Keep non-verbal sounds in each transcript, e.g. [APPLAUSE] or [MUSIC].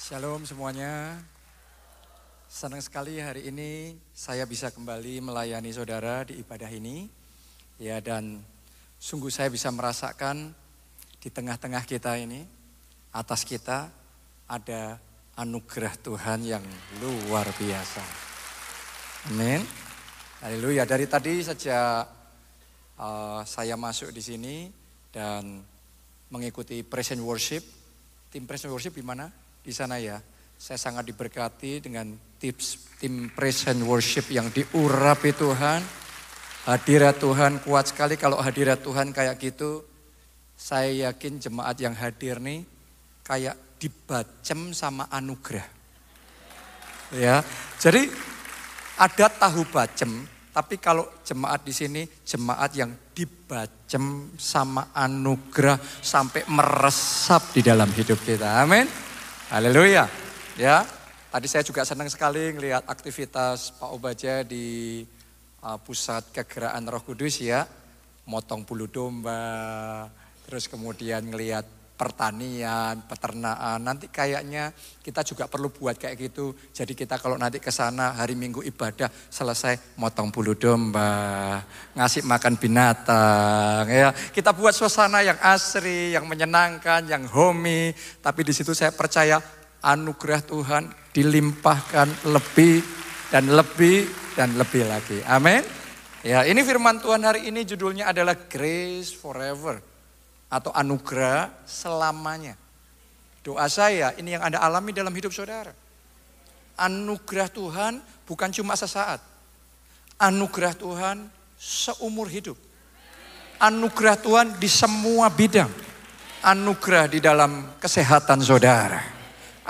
Shalom semuanya. Senang sekali hari ini saya bisa kembali melayani saudara di ibadah ini. Ya dan sungguh saya bisa merasakan di tengah-tengah kita ini, atas kita ada anugerah Tuhan yang luar biasa. Amin. Haleluya. Dari tadi sejak uh, saya masuk di sini dan mengikuti present worship, tim present worship di mana? Di sana ya. Saya sangat diberkati dengan tips tim present worship yang diurapi Tuhan. Hadirat Tuhan kuat sekali kalau hadirat Tuhan kayak gitu. Saya yakin jemaat yang hadir nih kayak dibacem sama anugerah. Ya. Jadi ada tahu bacem, tapi kalau jemaat di sini jemaat yang dibacem sama anugerah sampai meresap di dalam hidup kita. Amin. Haleluya. Ya. Tadi saya juga senang sekali melihat aktivitas Pak Obaja di uh, pusat kegeraan Roh Kudus ya. Motong bulu domba, terus kemudian ngelihat pertanian, peternakan. Nanti kayaknya kita juga perlu buat kayak gitu. Jadi kita kalau nanti ke sana hari Minggu ibadah selesai motong bulu domba, ngasih makan binatang ya. Kita buat suasana yang asri, yang menyenangkan, yang homey. Tapi di situ saya percaya anugerah Tuhan dilimpahkan lebih dan lebih dan lebih lagi. Amin. Ya, ini firman Tuhan hari ini judulnya adalah Grace Forever atau anugerah selamanya. Doa saya ini yang Anda alami dalam hidup saudara. Anugerah Tuhan bukan cuma sesaat. Anugerah Tuhan seumur hidup. Anugerah Tuhan di semua bidang. Anugerah di dalam kesehatan saudara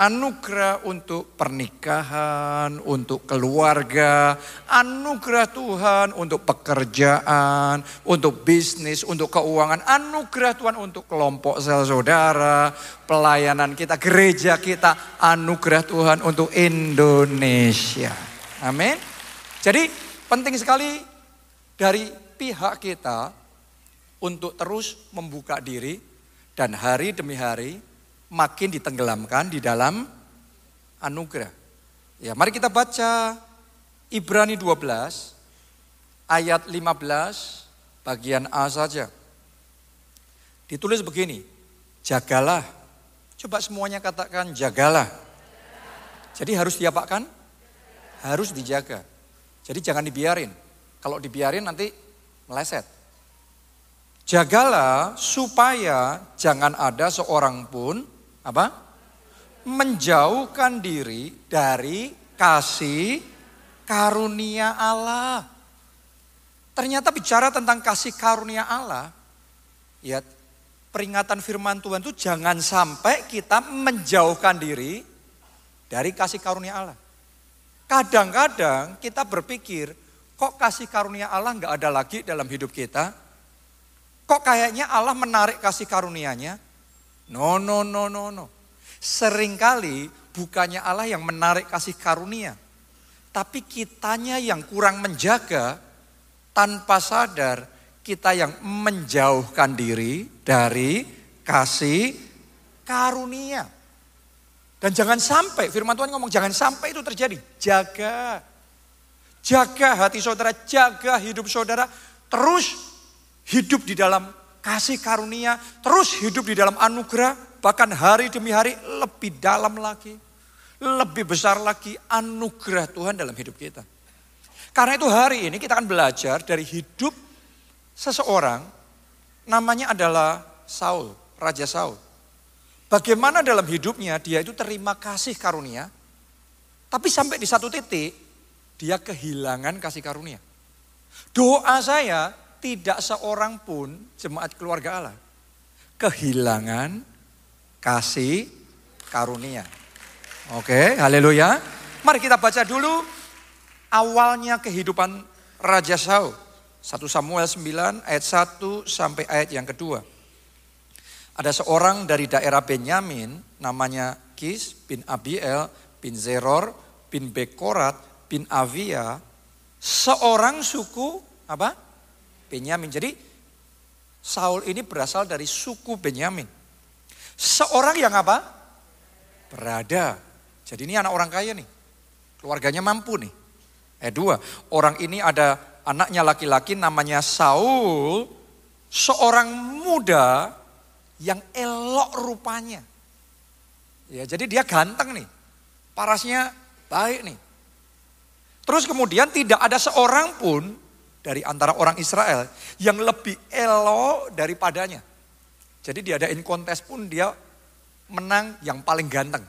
anugerah untuk pernikahan, untuk keluarga, anugerah Tuhan untuk pekerjaan, untuk bisnis, untuk keuangan, anugerah Tuhan untuk kelompok sel saudara, pelayanan kita, gereja kita, anugerah Tuhan untuk Indonesia. Amin. Jadi penting sekali dari pihak kita untuk terus membuka diri dan hari demi hari makin ditenggelamkan di dalam anugerah. Ya, mari kita baca Ibrani 12 ayat 15 bagian A saja. Ditulis begini, jagalah. Coba semuanya katakan jagalah. Jadi harus diapakan? Harus dijaga. Jadi jangan dibiarin. Kalau dibiarin nanti meleset. Jagalah supaya jangan ada seorang pun apa? Menjauhkan diri dari kasih karunia Allah. Ternyata bicara tentang kasih karunia Allah, ya peringatan firman Tuhan itu jangan sampai kita menjauhkan diri dari kasih karunia Allah. Kadang-kadang kita berpikir, kok kasih karunia Allah nggak ada lagi dalam hidup kita? Kok kayaknya Allah menarik kasih karunianya? No, no, no, no, no. Seringkali bukannya Allah yang menarik kasih karunia. Tapi kitanya yang kurang menjaga, tanpa sadar kita yang menjauhkan diri dari kasih karunia. Dan jangan sampai, firman Tuhan ngomong jangan sampai itu terjadi. Jaga. Jaga hati saudara, jaga hidup saudara. Terus hidup di dalam kasih karunia, terus hidup di dalam anugerah, bahkan hari demi hari lebih dalam lagi, lebih besar lagi anugerah Tuhan dalam hidup kita. Karena itu hari ini kita akan belajar dari hidup seseorang, namanya adalah Saul, Raja Saul. Bagaimana dalam hidupnya dia itu terima kasih karunia, tapi sampai di satu titik dia kehilangan kasih karunia. Doa saya tidak seorang pun jemaat keluarga Allah kehilangan kasih karunia. Oke, haleluya. Mari kita baca dulu awalnya kehidupan Raja Saul. 1 Samuel 9 ayat 1 sampai ayat yang kedua. Ada seorang dari daerah Benyamin namanya Kis bin Abiel bin Zeror bin Bekorat bin Avia. Seorang suku apa? Benyamin. Jadi Saul ini berasal dari suku Benyamin. Seorang yang apa? berada. Jadi ini anak orang kaya nih. Keluarganya mampu nih. Eh dua, orang ini ada anaknya laki-laki namanya Saul, seorang muda yang elok rupanya. Ya, jadi dia ganteng nih. Parasnya baik nih. Terus kemudian tidak ada seorang pun dari antara orang Israel yang lebih elok daripadanya. Jadi diadain kontes pun dia menang yang paling ganteng.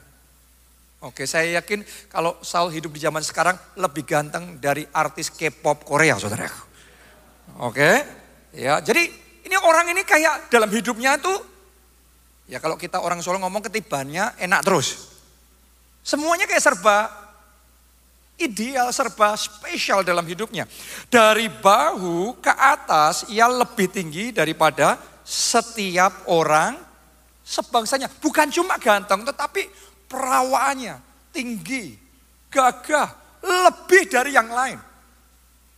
Oke, saya yakin kalau Saul hidup di zaman sekarang lebih ganteng dari artis K-pop Korea, saudara. Oke, ya. Jadi ini orang ini kayak dalam hidupnya tuh, ya kalau kita orang Solo ngomong ketibannya enak terus. Semuanya kayak serba ideal, serba spesial dalam hidupnya. Dari bahu ke atas ia lebih tinggi daripada setiap orang sebangsanya. Bukan cuma ganteng, tetapi perawaannya tinggi, gagah, lebih dari yang lain.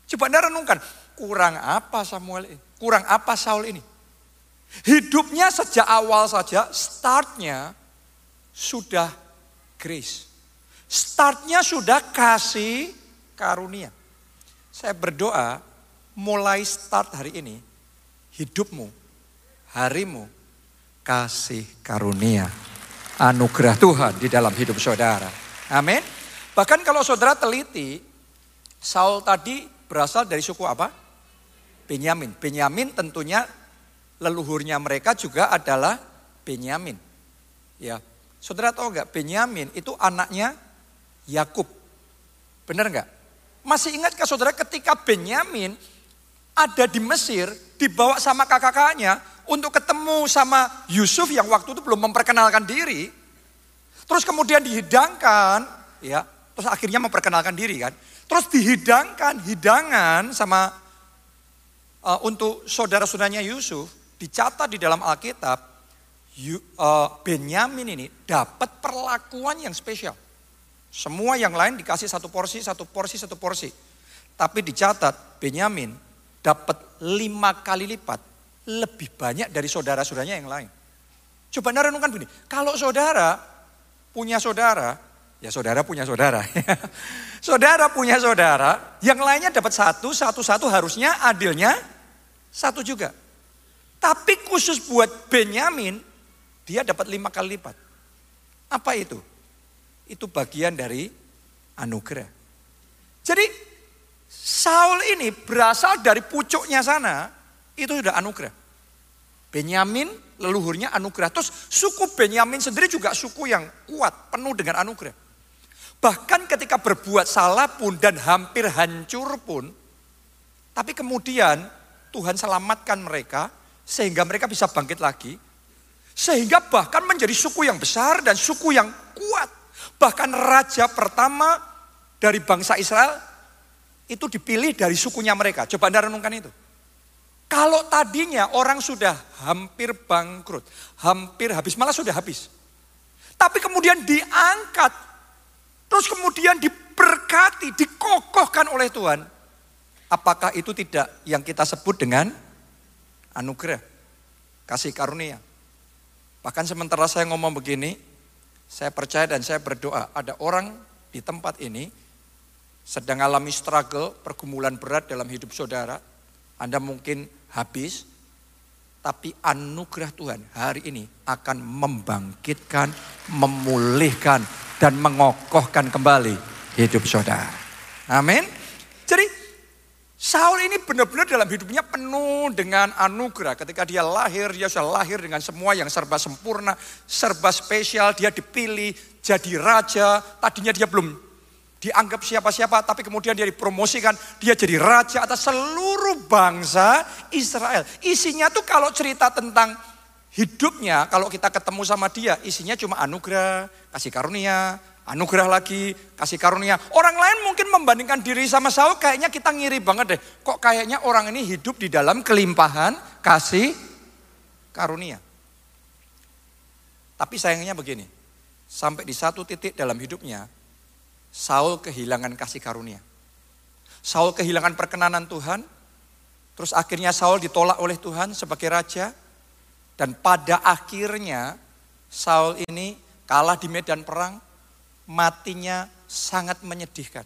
Coba anda renungkan, kurang apa Samuel ini? Kurang apa Saul ini? Hidupnya sejak awal saja, startnya sudah grace. Startnya sudah kasih karunia. Saya berdoa mulai start hari ini, hidupmu, harimu, kasih karunia anugerah Tuhan di dalam hidup saudara. Amin. Bahkan kalau saudara teliti, Saul tadi berasal dari suku apa? Benyamin. Benyamin tentunya leluhurnya mereka juga adalah Benyamin. Ya, saudara tahu nggak? Benyamin itu anaknya Yakub. Benar nggak? Masih ingatkah saudara ketika Benyamin ada di Mesir, dibawa sama kakak-kakaknya, untuk ketemu sama Yusuf yang waktu itu belum memperkenalkan diri. Terus kemudian dihidangkan, ya, terus akhirnya memperkenalkan diri kan. Terus dihidangkan hidangan sama uh, untuk saudara-saudaranya Yusuf, dicatat di dalam Alkitab, uh, Benyamin ini dapat perlakuan yang spesial. Semua yang lain dikasih satu porsi, satu porsi, satu porsi. Tapi dicatat Benyamin dapat lima kali lipat lebih banyak dari saudara-saudaranya yang lain. Coba anda renungkan begini, kalau saudara punya saudara, ya saudara punya saudara. [LAUGHS] saudara punya saudara, yang lainnya dapat satu, satu-satu harusnya adilnya satu juga. Tapi khusus buat Benyamin, dia dapat lima kali lipat. Apa itu? Itu bagian dari anugerah. Jadi Saul ini berasal dari pucuknya sana, itu sudah anugerah. Benyamin leluhurnya anugerah. Terus suku Benyamin sendiri juga suku yang kuat, penuh dengan anugerah. Bahkan ketika berbuat salah pun dan hampir hancur pun, tapi kemudian Tuhan selamatkan mereka sehingga mereka bisa bangkit lagi. Sehingga bahkan menjadi suku yang besar dan suku yang kuat. Bahkan raja pertama dari bangsa Israel itu dipilih dari sukunya mereka. Coba anda renungkan itu. Kalau tadinya orang sudah hampir bangkrut, hampir habis, malah sudah habis. Tapi kemudian diangkat, terus kemudian diberkati, dikokohkan oleh Tuhan. Apakah itu tidak yang kita sebut dengan anugerah, kasih karunia? Bahkan sementara saya ngomong begini, saya percaya dan saya berdoa, ada orang di tempat ini sedang alami struggle, pergumulan berat dalam hidup saudara, anda mungkin habis, tapi anugerah Tuhan hari ini akan membangkitkan, memulihkan, dan mengokohkan kembali hidup saudara. Amin. Jadi Saul ini benar-benar dalam hidupnya penuh dengan anugerah. Ketika dia lahir, dia sudah lahir dengan semua yang serba sempurna, serba spesial. Dia dipilih jadi raja. Tadinya dia belum dianggap siapa-siapa, tapi kemudian dia dipromosikan, dia jadi raja atas seluruh bangsa Israel. Isinya tuh kalau cerita tentang hidupnya, kalau kita ketemu sama dia, isinya cuma anugerah, kasih karunia, anugerah lagi, kasih karunia. Orang lain mungkin membandingkan diri sama Saul, kayaknya kita ngiri banget deh. Kok kayaknya orang ini hidup di dalam kelimpahan, kasih karunia. Tapi sayangnya begini, sampai di satu titik dalam hidupnya, Saul kehilangan kasih karunia. Saul kehilangan perkenanan Tuhan, terus akhirnya Saul ditolak oleh Tuhan sebagai raja, dan pada akhirnya Saul ini kalah di medan perang, matinya sangat menyedihkan.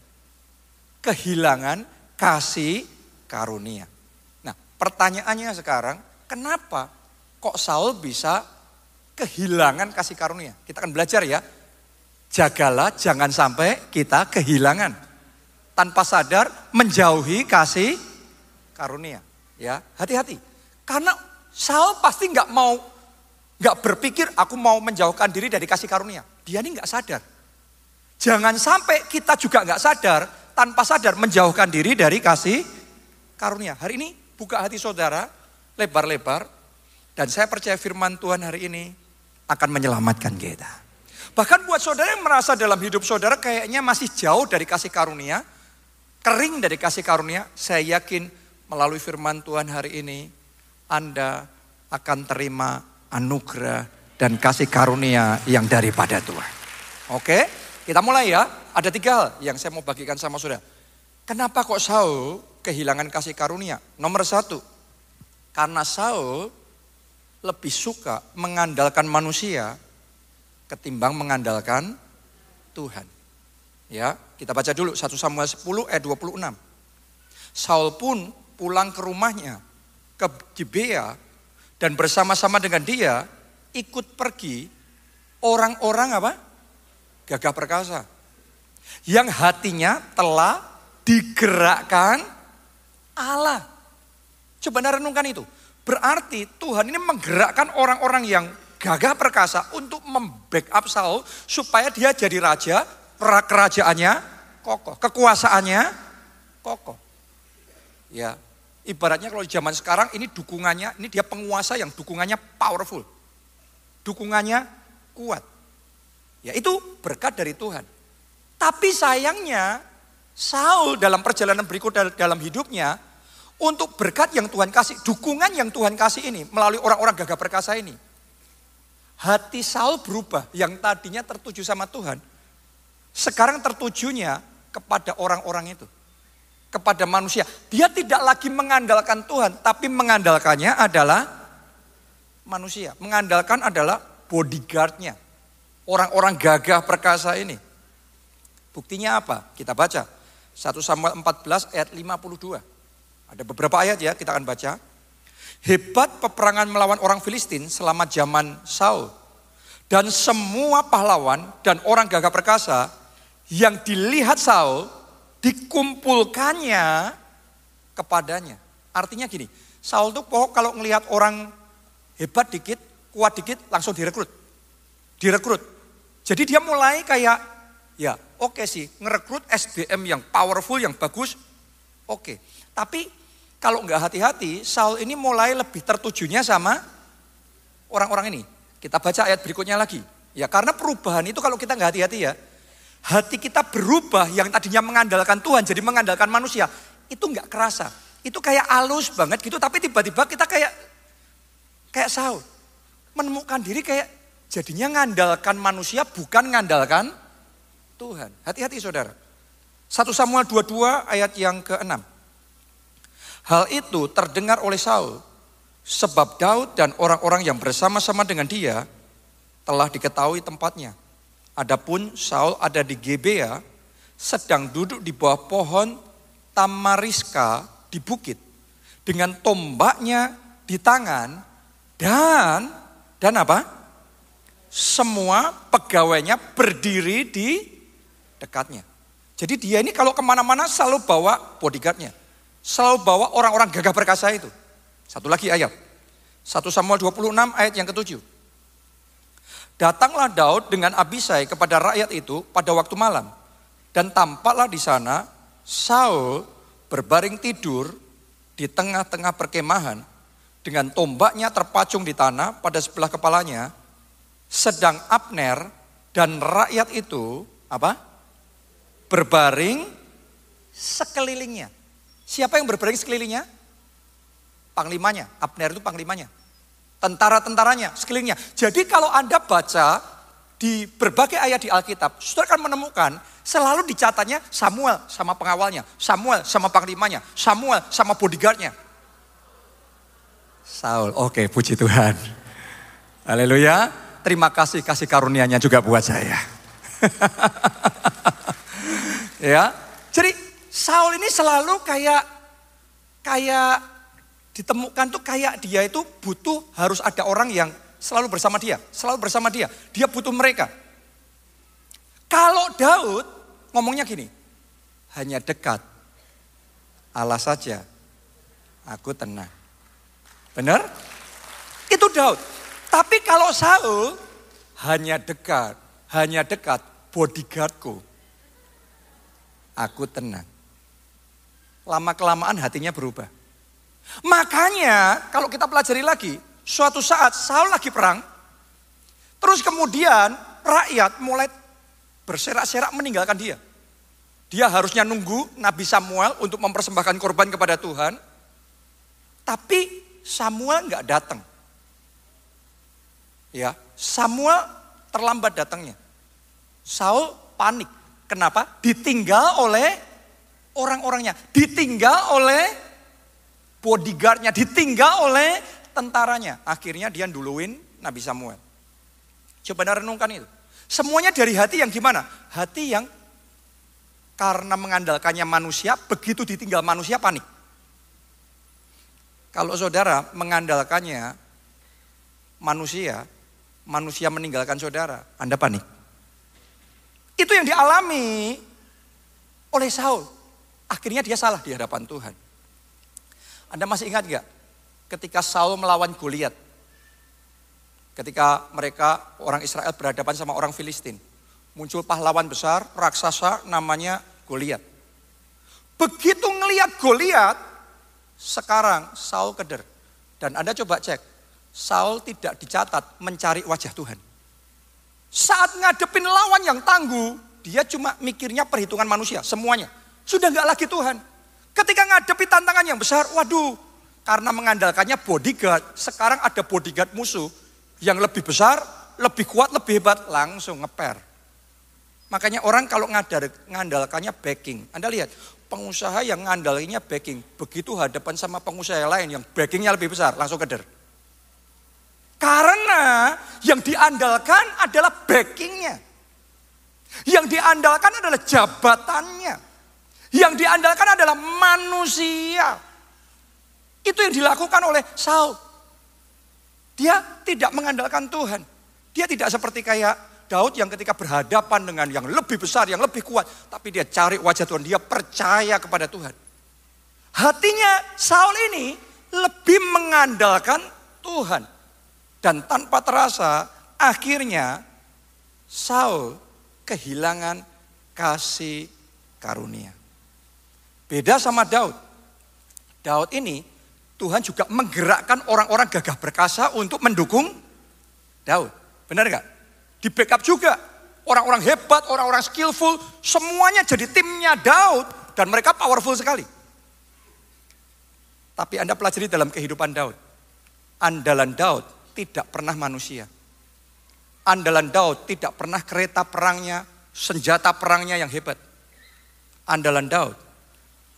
Kehilangan kasih karunia. Nah, pertanyaannya sekarang, kenapa kok Saul bisa kehilangan kasih karunia? Kita akan belajar ya. Jagalah jangan sampai kita kehilangan. Tanpa sadar menjauhi kasih karunia. Ya, hati-hati. Karena Saul pasti nggak mau nggak berpikir aku mau menjauhkan diri dari kasih karunia. Dia ini nggak sadar. Jangan sampai kita juga nggak sadar, tanpa sadar menjauhkan diri dari kasih karunia. Hari ini buka hati saudara, lebar-lebar, dan saya percaya firman Tuhan hari ini akan menyelamatkan kita. Bahkan buat saudara yang merasa dalam hidup saudara kayaknya masih jauh dari kasih karunia, kering dari kasih karunia, saya yakin melalui firman Tuhan hari ini, Anda akan terima anugerah dan kasih karunia yang daripada Tuhan. Oke, kita mulai ya. Ada tiga hal yang saya mau bagikan sama saudara. Kenapa kok Saul kehilangan kasih karunia? Nomor satu, karena Saul lebih suka mengandalkan manusia ketimbang mengandalkan Tuhan. Ya, kita baca dulu 1 Samuel 10 ayat 26. Saul pun pulang ke rumahnya ke Gibea dan bersama-sama dengan dia ikut pergi orang-orang apa? Gagah perkasa. Yang hatinya telah digerakkan Allah. Coba anda renungkan itu. Berarti Tuhan ini menggerakkan orang-orang yang gagah perkasa untuk membackup Saul supaya dia jadi raja, kerajaannya kokoh, kekuasaannya kokoh. Ya, Ibaratnya kalau di zaman sekarang ini dukungannya, ini dia penguasa yang dukungannya powerful. Dukungannya kuat. Ya itu berkat dari Tuhan. Tapi sayangnya Saul dalam perjalanan berikut dalam hidupnya untuk berkat yang Tuhan kasih, dukungan yang Tuhan kasih ini melalui orang-orang gagah perkasa ini. Hati Saul berubah yang tadinya tertuju sama Tuhan. Sekarang tertujunya kepada orang-orang itu kepada manusia. Dia tidak lagi mengandalkan Tuhan, tapi mengandalkannya adalah manusia. Mengandalkan adalah bodyguardnya. Orang-orang gagah perkasa ini. Buktinya apa? Kita baca. 1 Samuel 14 ayat 52. Ada beberapa ayat ya kita akan baca. Hebat peperangan melawan orang Filistin selama zaman Saul. Dan semua pahlawan dan orang gagah perkasa yang dilihat Saul dikumpulkannya kepadanya. Artinya gini, Saul tuh pokok kalau ngelihat orang hebat dikit, kuat dikit, langsung direkrut. Direkrut. Jadi dia mulai kayak, ya oke okay sih, ngerekrut SBM yang powerful, yang bagus, oke. Okay. Tapi kalau nggak hati-hati, Saul ini mulai lebih tertujunya sama orang-orang ini. Kita baca ayat berikutnya lagi. Ya karena perubahan itu kalau kita nggak hati-hati ya, hati kita berubah yang tadinya mengandalkan Tuhan jadi mengandalkan manusia, itu nggak kerasa. Itu kayak halus banget gitu, tapi tiba-tiba kita kayak kayak Saul. Menemukan diri kayak jadinya ngandalkan manusia bukan ngandalkan Tuhan. Hati-hati saudara. 1 Samuel 22 ayat yang ke-6. Hal itu terdengar oleh Saul sebab Daud dan orang-orang yang bersama-sama dengan dia telah diketahui tempatnya Adapun Saul ada di Gebea, sedang duduk di bawah pohon tamariska di bukit dengan tombaknya di tangan dan dan apa? Semua pegawainya berdiri di dekatnya. Jadi dia ini kalau ke mana-mana selalu bawa bodyguardnya. Selalu bawa orang-orang gagah perkasa itu. Satu lagi ayat. 1 Samuel 26 ayat yang ketujuh. Datanglah Daud dengan Abisai kepada rakyat itu pada waktu malam. Dan tampaklah di sana Saul berbaring tidur di tengah-tengah perkemahan dengan tombaknya terpacung di tanah pada sebelah kepalanya. Sedang Abner dan rakyat itu apa? Berbaring sekelilingnya. Siapa yang berbaring sekelilingnya? Panglimanya. Abner itu panglimanya tentara-tentaranya sekelilingnya. Jadi kalau Anda baca di berbagai ayat di Alkitab, saudara akan menemukan selalu dicatatnya Samuel sama pengawalnya, Samuel sama panglimanya, Samuel sama bodyguardnya. Saul, oke puji Tuhan. Haleluya. Terima kasih kasih karunia-Nya juga buat saya. [LAUGHS] ya. Jadi Saul ini selalu kayak kayak ditemukan tuh kayak dia itu butuh harus ada orang yang selalu bersama dia, selalu bersama dia. Dia butuh mereka. Kalau Daud ngomongnya gini, hanya dekat. Allah saja aku tenang. Benar? Itu Daud. Tapi kalau Saul hanya dekat, hanya dekat bodyguardku. Aku tenang. Lama kelamaan hatinya berubah. Makanya kalau kita pelajari lagi, suatu saat Saul lagi perang, terus kemudian rakyat mulai berserak-serak meninggalkan dia. Dia harusnya nunggu Nabi Samuel untuk mempersembahkan korban kepada Tuhan. Tapi Samuel nggak datang. Ya, Samuel terlambat datangnya. Saul panik. Kenapa? Ditinggal oleh orang-orangnya. Ditinggal oleh bodyguardnya ditinggal oleh tentaranya. Akhirnya dia duluin Nabi Samuel. Coba renungkan itu. Semuanya dari hati yang gimana? Hati yang karena mengandalkannya manusia, begitu ditinggal manusia panik. Kalau saudara mengandalkannya manusia, manusia meninggalkan saudara, Anda panik. Itu yang dialami oleh Saul. Akhirnya dia salah di hadapan Tuhan. Anda masih ingat nggak ketika Saul melawan Goliat? Ketika mereka orang Israel berhadapan sama orang Filistin. Muncul pahlawan besar, raksasa namanya Goliat. Begitu ngeliat Goliat, sekarang Saul keder. Dan Anda coba cek, Saul tidak dicatat mencari wajah Tuhan. Saat ngadepin lawan yang tangguh, dia cuma mikirnya perhitungan manusia, semuanya. Sudah nggak lagi Tuhan. Ketika ngadepi tantangan yang besar, waduh, karena mengandalkannya bodyguard, sekarang ada bodyguard musuh yang lebih besar, lebih kuat, lebih hebat, langsung ngeper. Makanya orang kalau ngadar, ngandalkannya backing. Anda lihat, pengusaha yang ngandalkannya backing, begitu hadapan sama pengusaha lain yang backingnya lebih besar, langsung keder. Karena yang diandalkan adalah backingnya. Yang diandalkan adalah jabatannya. Yang diandalkan adalah manusia. Itu yang dilakukan oleh Saul. Dia tidak mengandalkan Tuhan. Dia tidak seperti kayak Daud yang ketika berhadapan dengan yang lebih besar, yang lebih kuat. Tapi dia cari wajah Tuhan, dia percaya kepada Tuhan. Hatinya Saul ini lebih mengandalkan Tuhan. Dan tanpa terasa akhirnya Saul kehilangan kasih karunia. Beda sama Daud. Daud ini Tuhan juga menggerakkan orang-orang gagah perkasa untuk mendukung Daud. Benar nggak? Di backup juga. Orang-orang hebat, orang-orang skillful, semuanya jadi timnya Daud dan mereka powerful sekali. Tapi Anda pelajari dalam kehidupan Daud. Andalan Daud tidak pernah manusia. Andalan Daud tidak pernah kereta perangnya, senjata perangnya yang hebat. Andalan Daud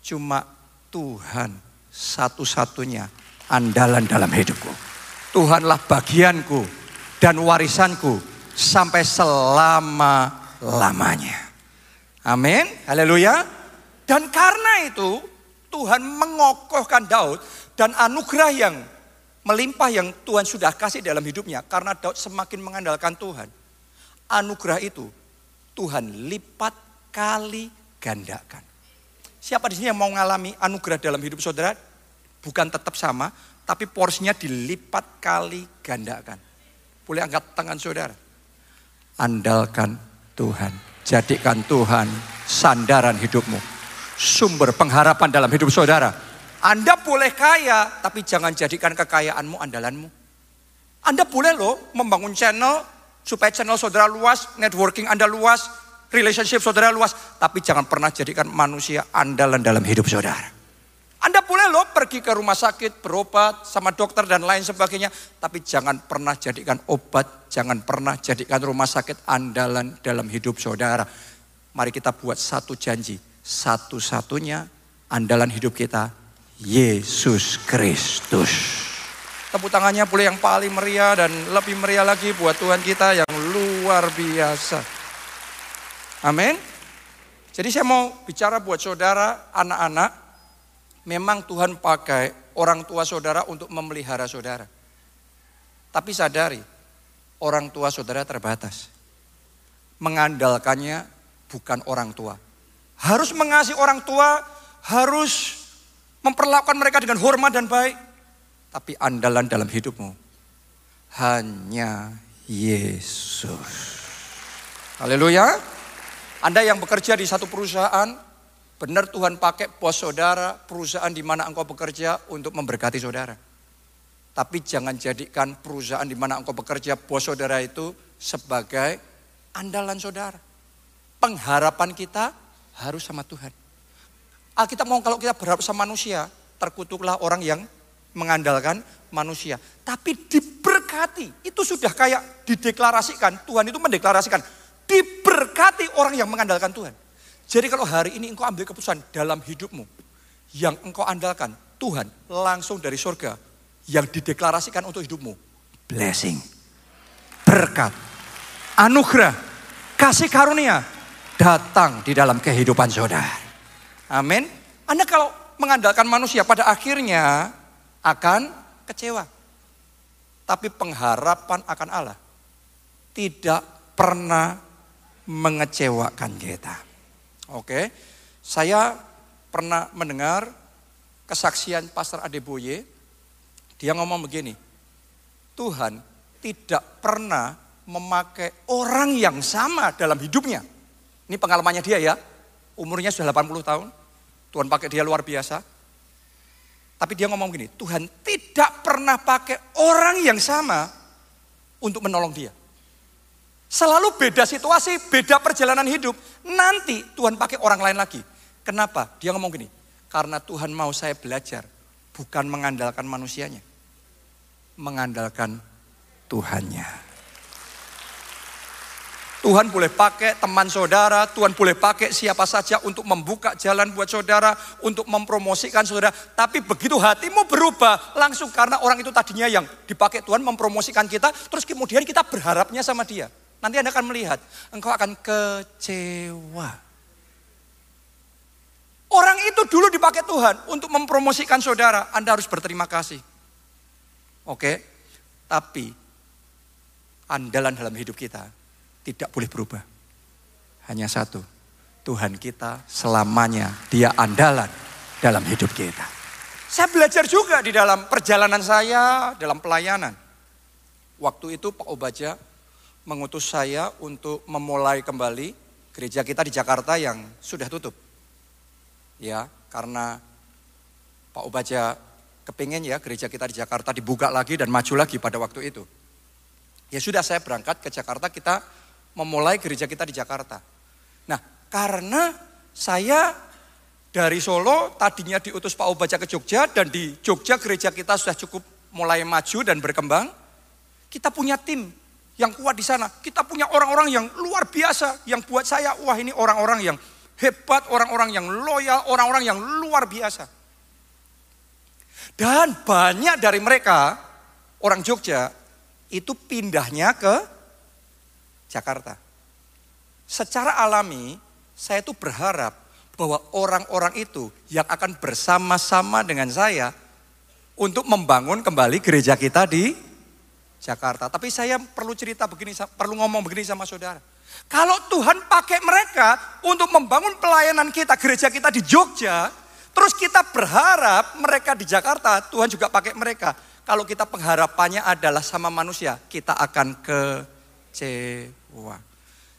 Cuma Tuhan satu-satunya andalan dalam hidupku. Tuhanlah bagianku dan warisanku sampai selama-lamanya. Amin. Haleluya. Dan karena itu Tuhan mengokohkan Daud dan anugerah yang melimpah yang Tuhan sudah kasih dalam hidupnya karena Daud semakin mengandalkan Tuhan. Anugerah itu Tuhan lipat kali gandakan. Siapa di sini yang mau mengalami anugerah dalam hidup saudara? Bukan tetap sama, tapi porsinya dilipat kali gandakan. Boleh angkat tangan saudara. Andalkan Tuhan. Jadikan Tuhan sandaran hidupmu. Sumber pengharapan dalam hidup saudara. Anda boleh kaya, tapi jangan jadikan kekayaanmu andalanmu. Anda boleh loh membangun channel, supaya channel saudara luas, networking Anda luas, relationship saudara luas, tapi jangan pernah jadikan manusia andalan dalam hidup saudara. Anda boleh loh pergi ke rumah sakit, berobat sama dokter dan lain sebagainya. Tapi jangan pernah jadikan obat, jangan pernah jadikan rumah sakit andalan dalam hidup saudara. Mari kita buat satu janji. Satu-satunya andalan hidup kita, Yesus Kristus. Tepuk tangannya boleh yang paling meriah dan lebih meriah lagi buat Tuhan kita yang luar biasa. Amin. Jadi saya mau bicara buat saudara, anak-anak. Memang Tuhan pakai orang tua saudara untuk memelihara saudara. Tapi sadari, orang tua saudara terbatas. Mengandalkannya bukan orang tua. Harus mengasihi orang tua, harus memperlakukan mereka dengan hormat dan baik. Tapi andalan dalam hidupmu hanya Yesus. Haleluya. Anda yang bekerja di satu perusahaan, benar Tuhan pakai bos saudara, perusahaan di mana engkau bekerja untuk memberkati saudara. Tapi jangan jadikan perusahaan di mana engkau bekerja, bos saudara itu sebagai andalan saudara. Pengharapan kita harus sama Tuhan. Alkitab mau kalau kita berharap sama manusia, terkutuklah orang yang mengandalkan manusia. Tapi diberkati, itu sudah kayak dideklarasikan, Tuhan itu mendeklarasikan, diberkati orang yang mengandalkan Tuhan. Jadi kalau hari ini engkau ambil keputusan dalam hidupmu, yang engkau andalkan, Tuhan langsung dari surga, yang dideklarasikan untuk hidupmu. Blessing, berkat, anugerah, kasih karunia, datang di dalam kehidupan saudara. Amin. Anda kalau mengandalkan manusia pada akhirnya akan kecewa. Tapi pengharapan akan Allah tidak pernah mengecewakan kita. Oke, saya pernah mendengar kesaksian Pastor Adeboye. Dia ngomong begini, Tuhan tidak pernah memakai orang yang sama dalam hidupnya. Ini pengalamannya dia ya, umurnya sudah 80 tahun. Tuhan pakai dia luar biasa. Tapi dia ngomong gini, Tuhan tidak pernah pakai orang yang sama untuk menolong dia. Selalu beda situasi, beda perjalanan hidup. Nanti Tuhan pakai orang lain lagi. Kenapa? Dia ngomong gini, karena Tuhan mau saya belajar, bukan mengandalkan manusianya. Mengandalkan Tuhannya. Tuhan boleh pakai teman saudara, Tuhan boleh pakai siapa saja untuk membuka jalan buat saudara, untuk mempromosikan saudara. Tapi begitu hatimu berubah, langsung karena orang itu tadinya yang dipakai Tuhan mempromosikan kita, terus kemudian kita berharapnya sama dia. Nanti Anda akan melihat, engkau akan kecewa. Orang itu dulu dipakai Tuhan untuk mempromosikan saudara, Anda harus berterima kasih. Oke, tapi andalan dalam hidup kita tidak boleh berubah. Hanya satu, Tuhan kita selamanya dia andalan dalam hidup kita. Saya belajar juga di dalam perjalanan saya, dalam pelayanan. Waktu itu Pak Obaja mengutus saya untuk memulai kembali gereja kita di Jakarta yang sudah tutup. Ya, karena Pak Obaja kepingin ya gereja kita di Jakarta dibuka lagi dan maju lagi pada waktu itu. Ya sudah saya berangkat ke Jakarta, kita memulai gereja kita di Jakarta. Nah, karena saya dari Solo tadinya diutus Pak Obaja ke Jogja dan di Jogja gereja kita sudah cukup mulai maju dan berkembang. Kita punya tim yang kuat di sana. Kita punya orang-orang yang luar biasa yang buat saya wah ini orang-orang yang hebat, orang-orang yang loyal, orang-orang yang luar biasa. Dan banyak dari mereka orang Jogja itu pindahnya ke Jakarta. Secara alami, saya itu berharap bahwa orang-orang itu yang akan bersama-sama dengan saya untuk membangun kembali gereja kita di Jakarta. Tapi saya perlu cerita begini, perlu ngomong begini sama saudara. Kalau Tuhan pakai mereka untuk membangun pelayanan kita, gereja kita di Jogja, terus kita berharap mereka di Jakarta, Tuhan juga pakai mereka. Kalau kita pengharapannya adalah sama manusia, kita akan kecewa kecewa.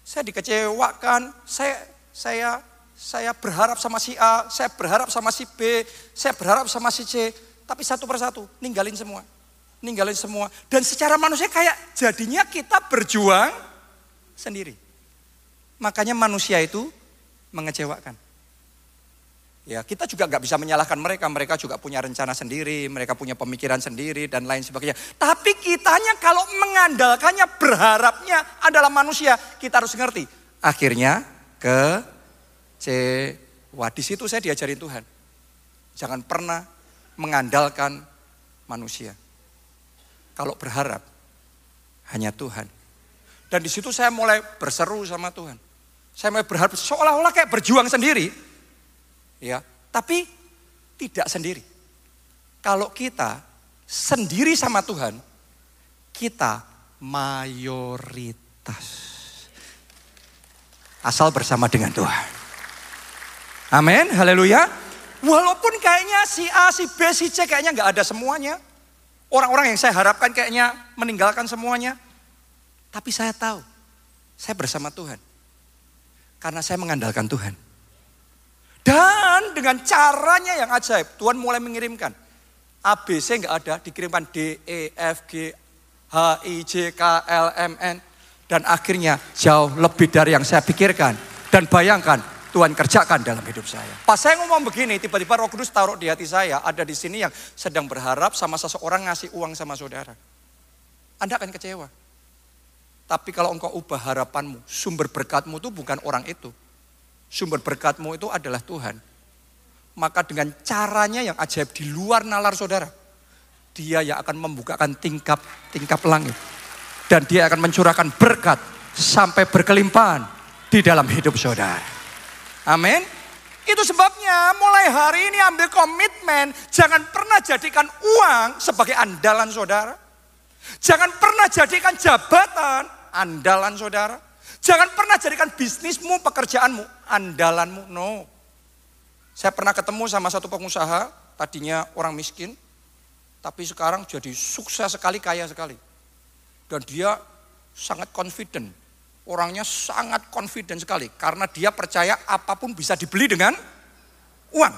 Saya dikecewakan, saya saya saya berharap sama si A, saya berharap sama si B, saya berharap sama si C, tapi satu persatu ninggalin semua. Ninggalin semua. Dan secara manusia kayak jadinya kita berjuang sendiri. Makanya manusia itu mengecewakan. Ya, kita juga nggak bisa menyalahkan mereka. Mereka juga punya rencana sendiri, mereka punya pemikiran sendiri dan lain sebagainya. Tapi kitanya kalau mengandalkannya, berharapnya adalah manusia, kita harus ngerti. Akhirnya ke kecewa. Di situ saya diajarin Tuhan. Jangan pernah mengandalkan manusia. kalau berharap hanya Tuhan. Dan di situ saya mulai berseru sama Tuhan. Saya mulai berharap seolah-olah kayak berjuang sendiri. Ya, tapi tidak sendiri. Kalau kita sendiri sama Tuhan, kita mayoritas. Asal bersama dengan Tuhan. Amin, haleluya. Walaupun kayaknya si A, si B, si C kayaknya nggak ada semuanya. Orang-orang yang saya harapkan kayaknya meninggalkan semuanya. Tapi saya tahu, saya bersama Tuhan. Karena saya mengandalkan Tuhan. Dan dengan caranya yang ajaib, Tuhan mulai mengirimkan. ABC nggak ada, dikirimkan D, E, F, G, H, I, J, K, L, M, N. Dan akhirnya jauh lebih dari yang saya pikirkan. Dan bayangkan, Tuhan kerjakan dalam hidup saya. Pas saya ngomong begini, tiba-tiba roh kudus taruh di hati saya, ada di sini yang sedang berharap sama seseorang ngasih uang sama saudara. Anda akan kecewa. Tapi kalau engkau ubah harapanmu, sumber berkatmu itu bukan orang itu sumber berkatmu itu adalah Tuhan. Maka dengan caranya yang ajaib di luar nalar saudara, dia yang akan membukakan tingkap-tingkap langit. Dan dia akan mencurahkan berkat sampai berkelimpahan di dalam hidup saudara. Amin. Itu sebabnya mulai hari ini ambil komitmen. Jangan pernah jadikan uang sebagai andalan saudara. Jangan pernah jadikan jabatan andalan saudara. Jangan pernah jadikan bisnismu, pekerjaanmu, andalanmu. No. Saya pernah ketemu sama satu pengusaha, tadinya orang miskin, tapi sekarang jadi sukses sekali, kaya sekali. Dan dia sangat confident. Orangnya sangat confident sekali. Karena dia percaya apa pun bisa dibeli dengan uang.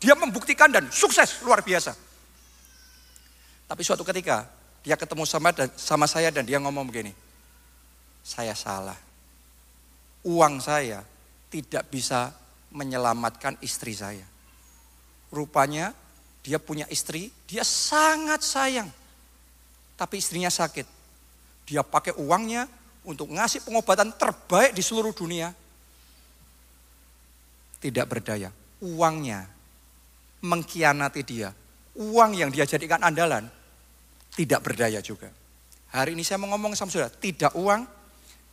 Dia membuktikan dan sukses luar biasa. Tapi suatu ketika dia ketemu sama, sama saya dan dia ngomong begini. Saya salah uang saya tidak bisa menyelamatkan istri saya. Rupanya dia punya istri, dia sangat sayang. Tapi istrinya sakit. Dia pakai uangnya untuk ngasih pengobatan terbaik di seluruh dunia. Tidak berdaya. Uangnya mengkhianati dia. Uang yang dia jadikan andalan tidak berdaya juga. Hari ini saya mau ngomong sama saudara, tidak uang,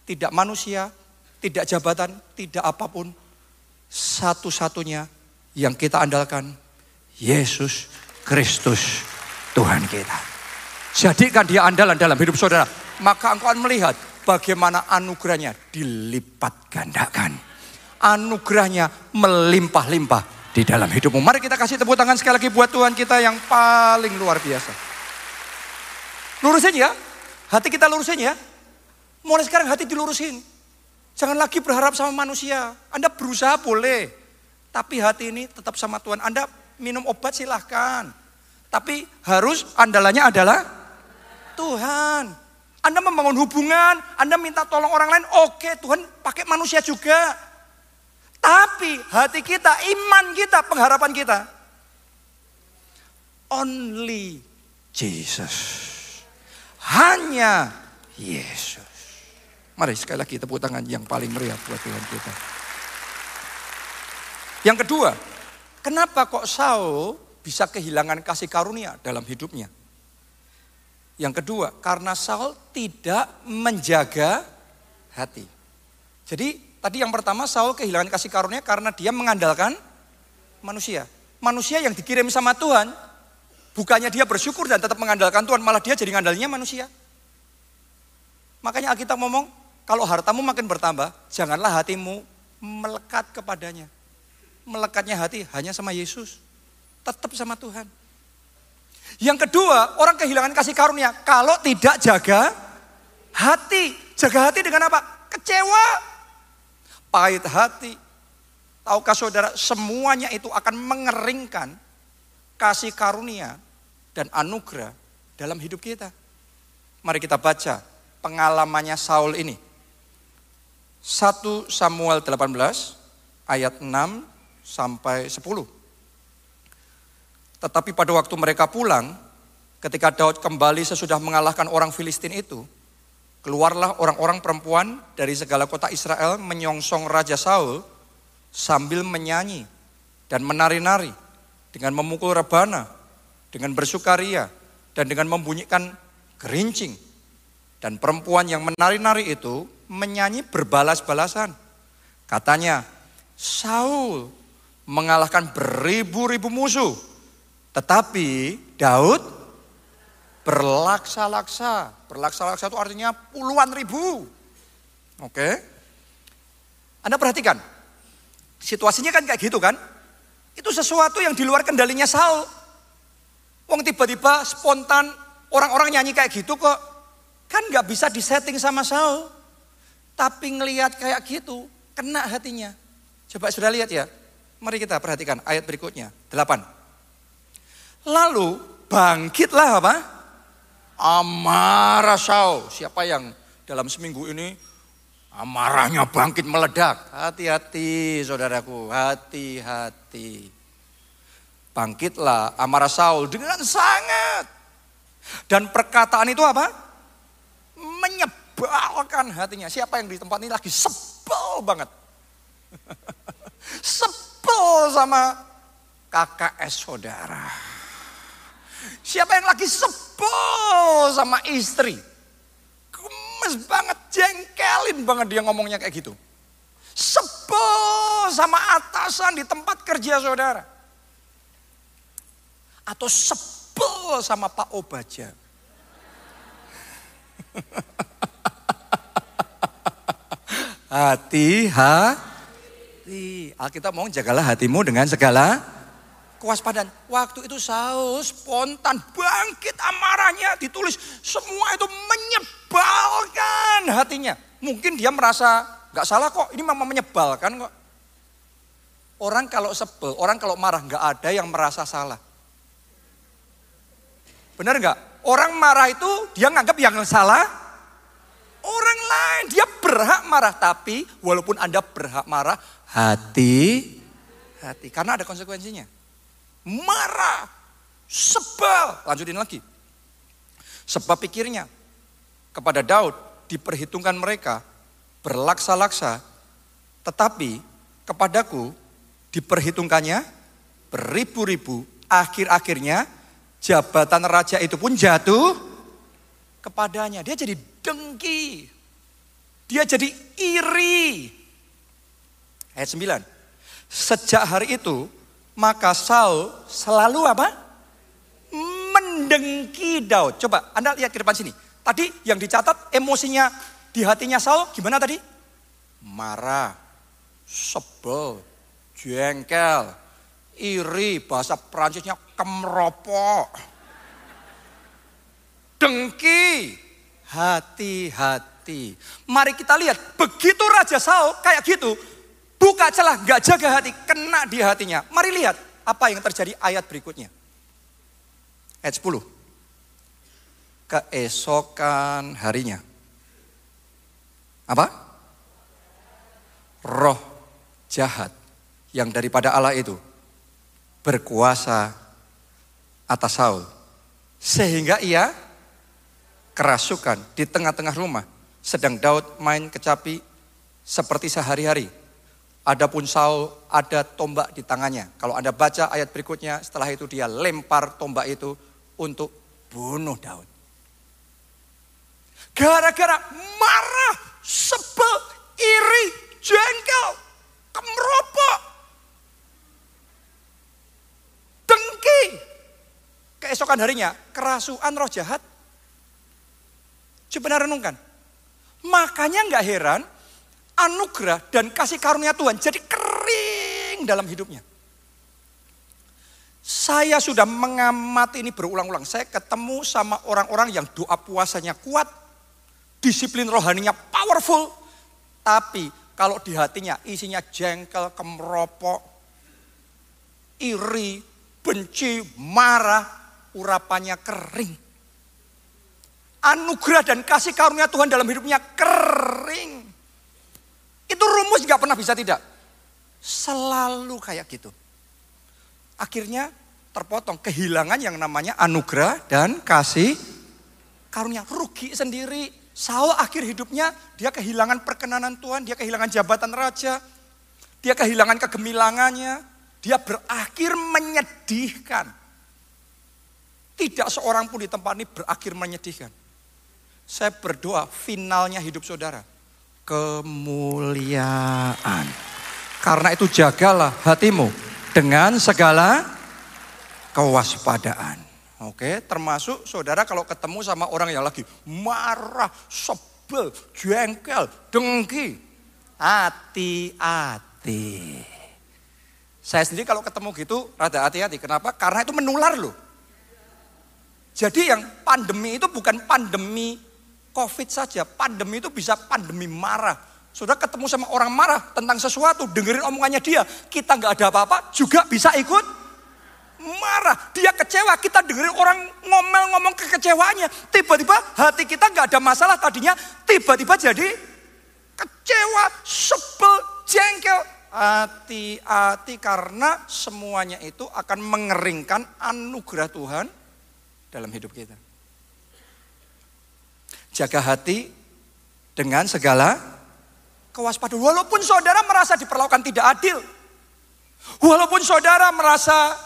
tidak manusia, tidak jabatan, tidak apa pun. Satu-satunya yang kita andalkan, Yesus Kristus Tuhan kita. Jadikan dia andalan dalam hidup saudara. Maka engkau akan melihat bagaimana anugerahnya dilipat gandakan. Anugerahnya melimpah-limpah di dalam hidupmu. Mari kita kasih tepuk tangan sekali lagi buat Tuhan kita yang paling luar biasa. Lurusin ya, hati kita lurusin ya. Mulai sekarang hati dilurusin. Jangan lagi berharap sama manusia. Anda berusaha boleh. Tapi hati ini tetap sama Tuhan. Anda minum obat silahkan. Tapi harus andalannya adalah Tuhan. Anda membangun hubungan, Anda minta tolong orang lain, oke Tuhan pakai manusia juga. Tapi hati kita, iman kita, pengharapan kita. Only Jesus. Hanya Yesus. Mari sekali lagi tepuk tangan yang paling meriah buat Tuhan kita. Yang kedua, kenapa kok Saul bisa kehilangan kasih karunia dalam hidupnya? Yang kedua, karena Saul tidak menjaga hati. Jadi tadi yang pertama Saul kehilangan kasih karunia karena dia mengandalkan manusia. Manusia yang dikirim sama Tuhan, bukannya dia bersyukur dan tetap mengandalkan Tuhan, malah dia jadi ngandalnya manusia. Makanya Alkitab ngomong, kalau hartamu makin bertambah, janganlah hatimu melekat kepadanya. Melekatnya hati hanya sama Yesus. Tetap sama Tuhan. Yang kedua, orang kehilangan kasih karunia. Kalau tidak jaga hati. Jaga hati dengan apa? Kecewa. Pahit hati. Tahukah saudara, semuanya itu akan mengeringkan kasih karunia dan anugerah dalam hidup kita. Mari kita baca pengalamannya Saul ini 1 Samuel 18 ayat 6 sampai 10. Tetapi pada waktu mereka pulang, ketika Daud kembali sesudah mengalahkan orang Filistin itu, keluarlah orang-orang perempuan dari segala kota Israel menyongsong Raja Saul sambil menyanyi dan menari-nari dengan memukul rebana, dengan bersukaria dan dengan membunyikan gerincing. Dan perempuan yang menari-nari itu menyanyi berbalas-balasan. Katanya, Saul mengalahkan beribu-ribu musuh. Tetapi Daud berlaksa-laksa. Berlaksa-laksa itu artinya puluhan ribu. Oke. Anda perhatikan. Situasinya kan kayak gitu kan. Itu sesuatu yang di luar kendalinya Saul. Wong tiba-tiba spontan orang-orang nyanyi kayak gitu kok. Kan nggak bisa disetting sama Saul. Tapi ngelihat kayak gitu, kena hatinya. Coba sudah lihat ya. Mari kita perhatikan ayat berikutnya. Delapan. Lalu bangkitlah apa? Amarah Saul. Siapa yang dalam seminggu ini amarahnya bangkit meledak? Hati-hati saudaraku, hati-hati. Bangkitlah amarah Saul dengan sangat. Dan perkataan itu apa? Menyebalkan hatinya. Siapa yang di tempat ini lagi sebel banget? [LAUGHS] sebel sama KKS saudara. Siapa yang lagi sebel sama istri? Gemes banget, jengkelin banget dia ngomongnya kayak gitu. Sebel sama atasan di tempat kerja saudara atau sebel sama Pak Obaja. [LAUGHS] hati hati. Alkitab mau jagalah hatimu dengan segala kewaspadaan. Waktu itu Saul spontan bangkit amarahnya ditulis semua itu menyebalkan hatinya. Mungkin dia merasa nggak salah kok, ini memang menyebalkan kok. Orang kalau sebel, orang kalau marah nggak ada yang merasa salah. Benar nggak? Orang marah itu dia nganggap yang salah orang lain. Dia berhak marah. Tapi walaupun Anda berhak marah, hati, hati. Karena ada konsekuensinya. Marah, sebal. Lanjutin lagi. Sebab pikirnya kepada Daud diperhitungkan mereka berlaksa-laksa. Tetapi kepadaku diperhitungkannya beribu-ribu. Akhir-akhirnya jabatan raja itu pun jatuh kepadanya. Dia jadi dengki. Dia jadi iri. Ayat 9. Sejak hari itu, maka Saul selalu apa? Mendengki Daud. Coba Anda lihat ke depan sini. Tadi yang dicatat emosinya di hatinya Saul gimana tadi? Marah, sebel, jengkel, iri, bahasa Prancisnya kemropok. Dengki, hati-hati. Mari kita lihat, begitu Raja Saul kayak gitu, buka celah, gak jaga hati, kena di hatinya. Mari lihat apa yang terjadi ayat berikutnya. Ayat 10. Keesokan harinya. Apa? Roh jahat yang daripada Allah itu berkuasa atas Saul. Sehingga ia kerasukan di tengah-tengah rumah. Sedang Daud main kecapi seperti sehari-hari. Adapun Saul ada tombak di tangannya. Kalau Anda baca ayat berikutnya, setelah itu dia lempar tombak itu untuk bunuh Daud. Gara-gara marah, sebel, iri, jengkel, kemeropok, dengki. Keesokan harinya, kerasuan roh jahat. Coba renungkan. Makanya nggak heran, anugerah dan kasih karunia Tuhan jadi kering dalam hidupnya. Saya sudah mengamati ini berulang-ulang. Saya ketemu sama orang-orang yang doa puasanya kuat, disiplin rohaninya powerful, tapi kalau di hatinya isinya jengkel, kemeropok, iri, benci, marah, urapannya kering. Anugerah dan kasih karunia Tuhan dalam hidupnya kering. Itu rumus gak pernah bisa tidak. Selalu kayak gitu. Akhirnya terpotong kehilangan yang namanya anugerah dan kasih karunia. Rugi sendiri. Saul akhir hidupnya dia kehilangan perkenanan Tuhan, dia kehilangan jabatan raja, dia kehilangan kegemilangannya, dia berakhir menyedihkan. Tidak seorang pun di tempat ini berakhir menyedihkan. Saya berdoa finalnya hidup saudara. Kemuliaan. Karena itu jagalah hatimu dengan segala kewaspadaan. Oke, termasuk saudara kalau ketemu sama orang yang lagi marah, sebel, jengkel, dengki. Hati-hati. Saya sendiri kalau ketemu gitu rada hati-hati. Kenapa? Karena itu menular loh. Jadi yang pandemi itu bukan pandemi COVID saja. Pandemi itu bisa pandemi marah. Saudara ketemu sama orang marah tentang sesuatu, dengerin omongannya dia, kita nggak ada apa-apa, juga bisa ikut marah. Dia kecewa, kita dengerin orang ngomel-ngomong kekecewaannya. Tiba-tiba hati kita nggak ada masalah tadinya, tiba-tiba jadi kecewa, sebel, jengkel. Hati-hati karena semuanya itu akan mengeringkan anugerah Tuhan dalam hidup kita. Jaga hati dengan segala kewaspadaan. Walaupun saudara merasa diperlakukan tidak adil. Walaupun saudara merasa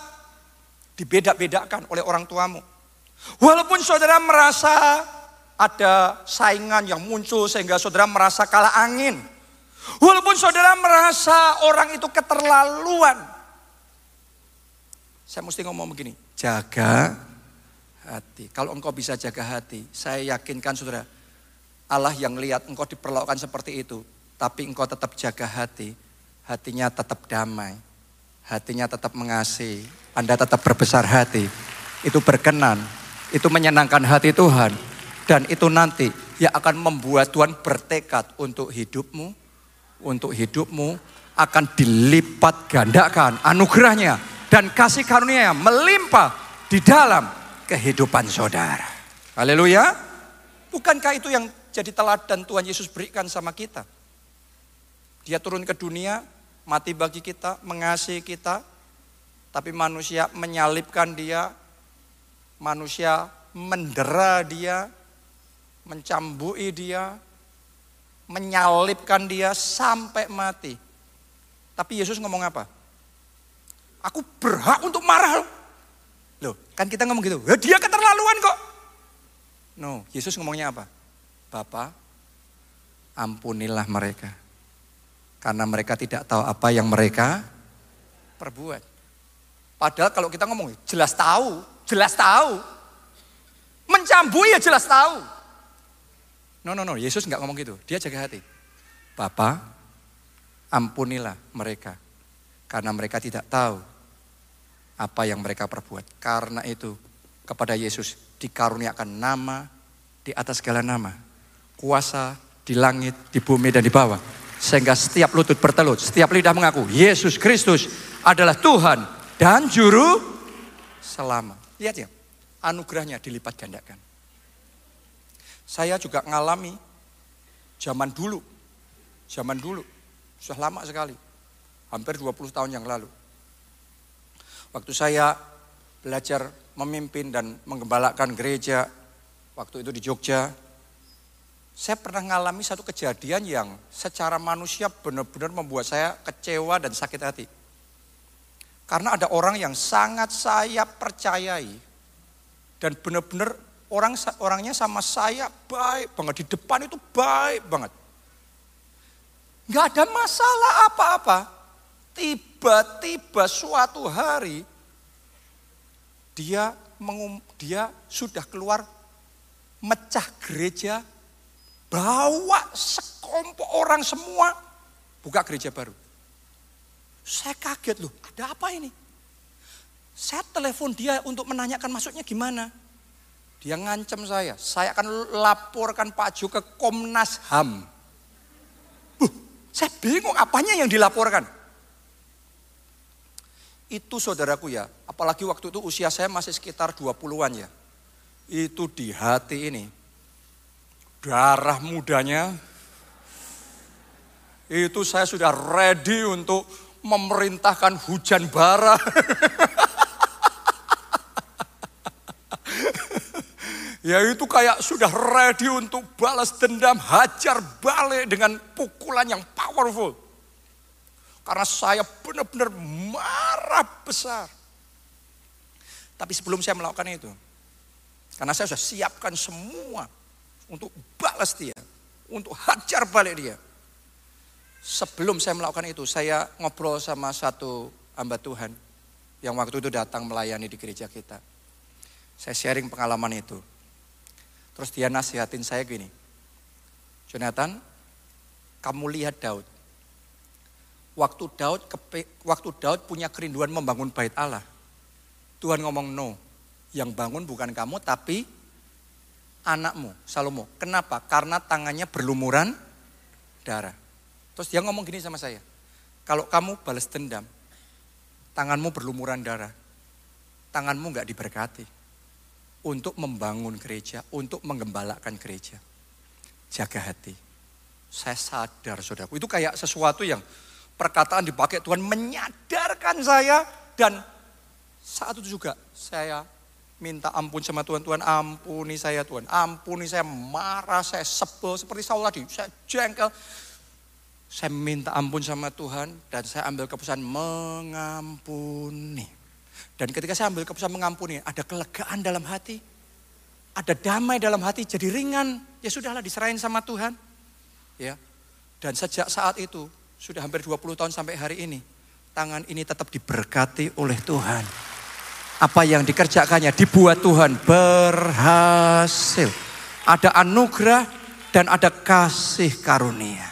dibeda-bedakan oleh orang tuamu. Walaupun saudara merasa ada saingan yang muncul sehingga saudara merasa kalah angin. Walaupun saudara merasa orang itu keterlaluan. Saya mesti ngomong begini, jaga hati. Kalau engkau bisa jaga hati, saya yakinkan saudara, Allah yang lihat engkau diperlakukan seperti itu, tapi engkau tetap jaga hati, hatinya tetap damai, hatinya tetap mengasihi, Anda tetap berbesar hati, itu berkenan, itu menyenangkan hati Tuhan, dan itu nanti yang akan membuat Tuhan bertekad untuk hidupmu, untuk hidupmu akan dilipat gandakan anugerahnya dan kasih karunia melimpah di dalam kehidupan saudara. Haleluya. Bukankah itu yang jadi teladan Tuhan Yesus berikan sama kita? Dia turun ke dunia, mati bagi kita, mengasihi kita, tapi manusia menyalibkan dia, manusia mendera dia, mencambui dia, menyalibkan dia sampai mati. Tapi Yesus ngomong apa? Aku berhak untuk marah. Loh, kan kita ngomong gitu. Dia keterlaluan kok. No, Yesus ngomongnya apa? Bapak, ampunilah mereka. Karena mereka tidak tahu apa yang mereka perbuat. Padahal kalau kita ngomong, jelas tahu, jelas tahu. Mencambui ya jelas tahu. No, no, no, Yesus nggak ngomong gitu. Dia jaga hati. Bapak, ampunilah mereka. Karena mereka tidak tahu apa yang mereka perbuat. Karena itu kepada Yesus dikaruniakan nama di atas segala nama. Kuasa di langit, di bumi, dan di bawah sehingga setiap lutut bertelut, setiap lidah mengaku Yesus Kristus adalah Tuhan dan Juru Selamat. Lihat ya, anugerahnya dilipat gandakan. Saya juga ngalami zaman dulu, zaman dulu, sudah lama sekali, hampir 20 tahun yang lalu. Waktu saya belajar memimpin dan menggembalakan gereja, waktu itu di Jogja, saya pernah mengalami satu kejadian yang secara manusia benar-benar membuat saya kecewa dan sakit hati. Karena ada orang yang sangat saya percayai dan benar-benar orang orangnya sama saya baik banget di depan itu baik banget. Gak ada masalah apa-apa. Tiba-tiba suatu hari dia mengum, dia sudah keluar mecah gereja bawa sekelompok orang semua buka gereja baru. Saya kaget loh, ada apa ini? Saya telepon dia untuk menanyakan maksudnya gimana. Dia ngancam saya, saya akan laporkan Pak Jo ke Komnas HAM. Uh, saya bingung apanya yang dilaporkan. Itu saudaraku ya, apalagi waktu itu usia saya masih sekitar 20-an ya. Itu di hati ini, darah mudanya, itu saya sudah ready untuk memerintahkan hujan bara. [LAUGHS] ya itu kayak sudah ready untuk balas dendam, hajar balik dengan pukulan yang powerful. Karena saya benar-benar marah besar. Tapi sebelum saya melakukan itu, karena saya sudah siapkan semua untuk balas dia, untuk hajar balik dia. Sebelum saya melakukan itu, saya ngobrol sama satu hamba Tuhan yang waktu itu datang melayani di gereja kita. Saya sharing pengalaman itu. Terus dia nasihatin saya gini, Jonathan, kamu lihat Daud. Waktu Daud waktu Daud punya kerinduan membangun bait Allah. Tuhan ngomong no, yang bangun bukan kamu tapi anakmu, Salomo. Kenapa? Karena tangannya berlumuran darah. Terus dia ngomong gini sama saya. Kalau kamu balas dendam, tanganmu berlumuran darah. Tanganmu nggak diberkati. Untuk membangun gereja, untuk menggembalakan gereja. Jaga hati. Saya sadar saudaraku, itu kayak sesuatu yang perkataan dipakai Tuhan menyadarkan saya dan saat itu juga saya minta ampun sama Tuhan, Tuhan ampuni saya Tuhan, ampuni saya marah, saya sebel seperti Saul tadi, saya jengkel. Saya minta ampun sama Tuhan dan saya ambil keputusan mengampuni. Dan ketika saya ambil keputusan mengampuni, ada kelegaan dalam hati, ada damai dalam hati, jadi ringan. Ya sudahlah diserahin sama Tuhan. Ya. Dan sejak saat itu, sudah hampir 20 tahun sampai hari ini, tangan ini tetap diberkati oleh Tuhan apa yang dikerjakannya dibuat Tuhan berhasil. Ada anugerah dan ada kasih karunia.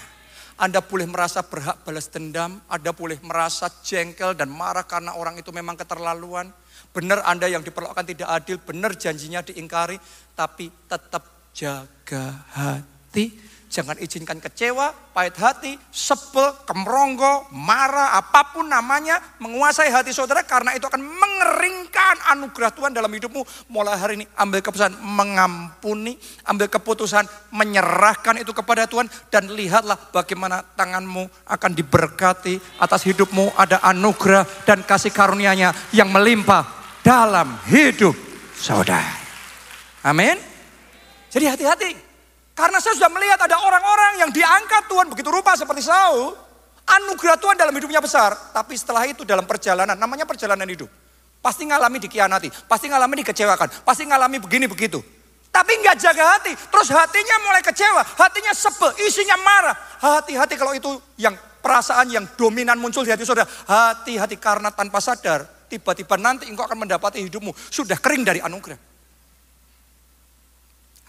Anda boleh merasa berhak balas dendam, Anda boleh merasa jengkel dan marah karena orang itu memang keterlaluan. Benar Anda yang diperlakukan tidak adil, benar janjinya diingkari, tapi tetap jaga hati Jangan izinkan kecewa, pahit hati, sebel, kemronggo, marah, apa pun namanya menguasai hati saudara karena itu akan mengeringkan anugerah Tuhan dalam hidupmu. Mulai hari ini ambil keputusan mengampuni, ambil keputusan menyerahkan itu kepada Tuhan dan lihatlah bagaimana tanganmu akan diberkati atas hidupmu ada anugerah dan kasih karunia-Nya yang melimpah dalam hidup saudara. Amin. Jadi hati-hati. Karena saya sudah melihat ada orang-orang yang diangkat Tuhan begitu rupa seperti Saul. Anugerah Tuhan dalam hidupnya besar. Tapi setelah itu dalam perjalanan, namanya perjalanan hidup. Pasti ngalami dikianati, pasti ngalami dikecewakan, pasti ngalami begini begitu. Tapi nggak jaga hati, terus hatinya mulai kecewa, hatinya sebel, isinya marah. Hati-hati kalau itu yang perasaan yang dominan muncul di hati saudara. Hati-hati karena tanpa sadar, tiba-tiba nanti engkau akan mendapati hidupmu sudah kering dari anugerah.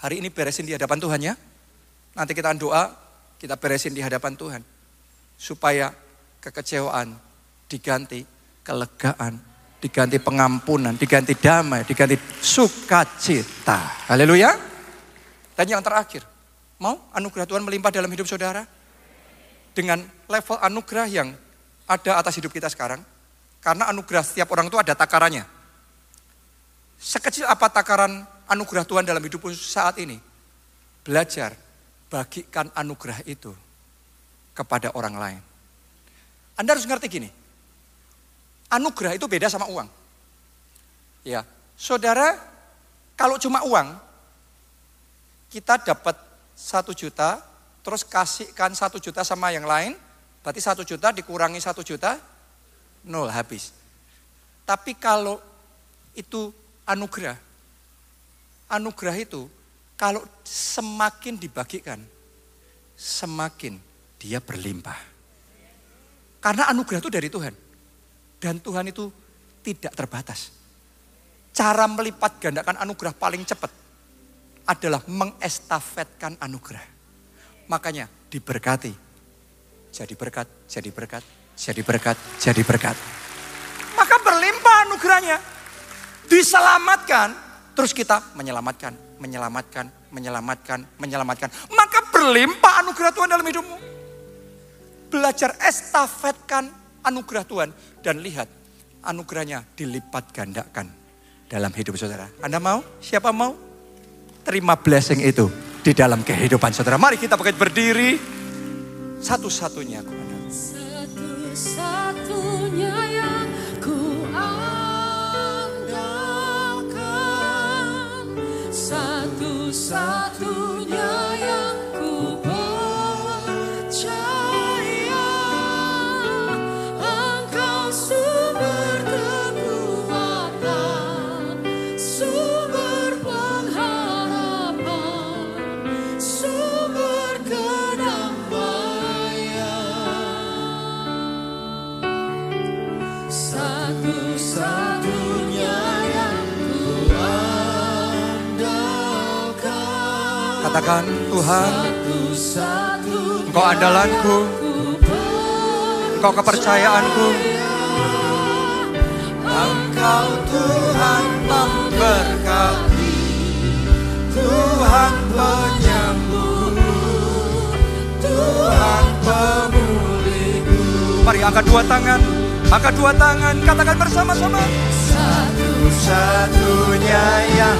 Hari ini beresin di hadapan Tuhan ya. Nanti kita doa, kita beresin di hadapan Tuhan. Supaya kekecewaan diganti kelegaan, diganti pengampunan, diganti damai, diganti sukacita. Haleluya. Dan yang terakhir, mau anugerah Tuhan melimpah dalam hidup saudara? Dengan level anugerah yang ada atas hidup kita sekarang. Karena anugerah setiap orang itu ada takarannya. Sekecil apa takaran anugerah Tuhan dalam hidupmu saat ini. Belajar, bagikan anugerah itu kepada orang lain. Anda harus ngerti gini, anugerah itu beda sama uang. Ya, saudara, kalau cuma uang, kita dapat satu juta, terus kasihkan satu juta sama yang lain, berarti satu juta dikurangi satu juta, nol habis. Tapi kalau itu anugerah, anugerah itu kalau semakin dibagikan, semakin dia berlimpah. Karena anugerah itu dari Tuhan. Dan Tuhan itu tidak terbatas. Cara melipat gandakan anugerah paling cepat adalah mengestafetkan anugerah. Makanya diberkati. Jadi berkat, jadi berkat, jadi berkat, jadi berkat. Maka berlimpah anugerahnya. Diselamatkan Terus kita menyelamatkan, menyelamatkan, menyelamatkan, menyelamatkan. Maka berlimpah anugerah Tuhan dalam hidupmu. Belajar estafetkan anugerah Tuhan. Dan lihat anugerahnya dilipat gandakan dalam hidup saudara. Anda mau? Siapa mau? Terima blessing itu di dalam kehidupan saudara. Mari kita pakai berdiri. Satu-satunya Satu-satunya satu-satunya Katakan Tuhan, Engkau andalanku, Engkau kepercayaanku. Engkau Tuhan memberkati, Tuhan penyembuh, Tuhan pemulihku. Mari angkat dua tangan, angkat dua tangan, katakan bersama-sama. Satu-satunya yang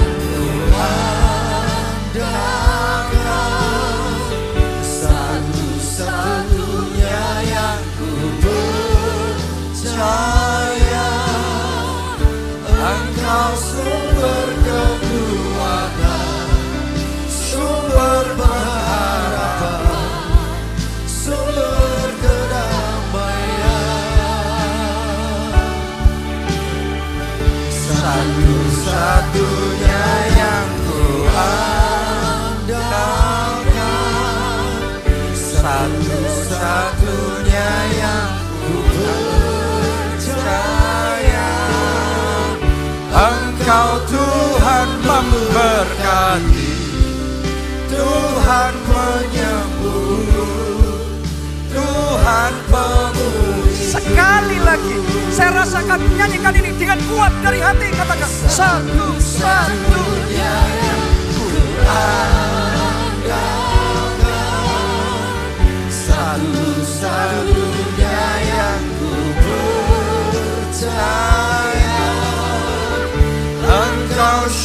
Satu-satunya yang ku andalkan Satu-satunya Engkau Tuhan memberkati, Tuhan penyembuh Tuhan pemulih Sekali lagi, saya rasakan nyanyikan ini dengan kuat dari hati. Katakan satu-satunya yang ku Satu-satunya yang ku percaya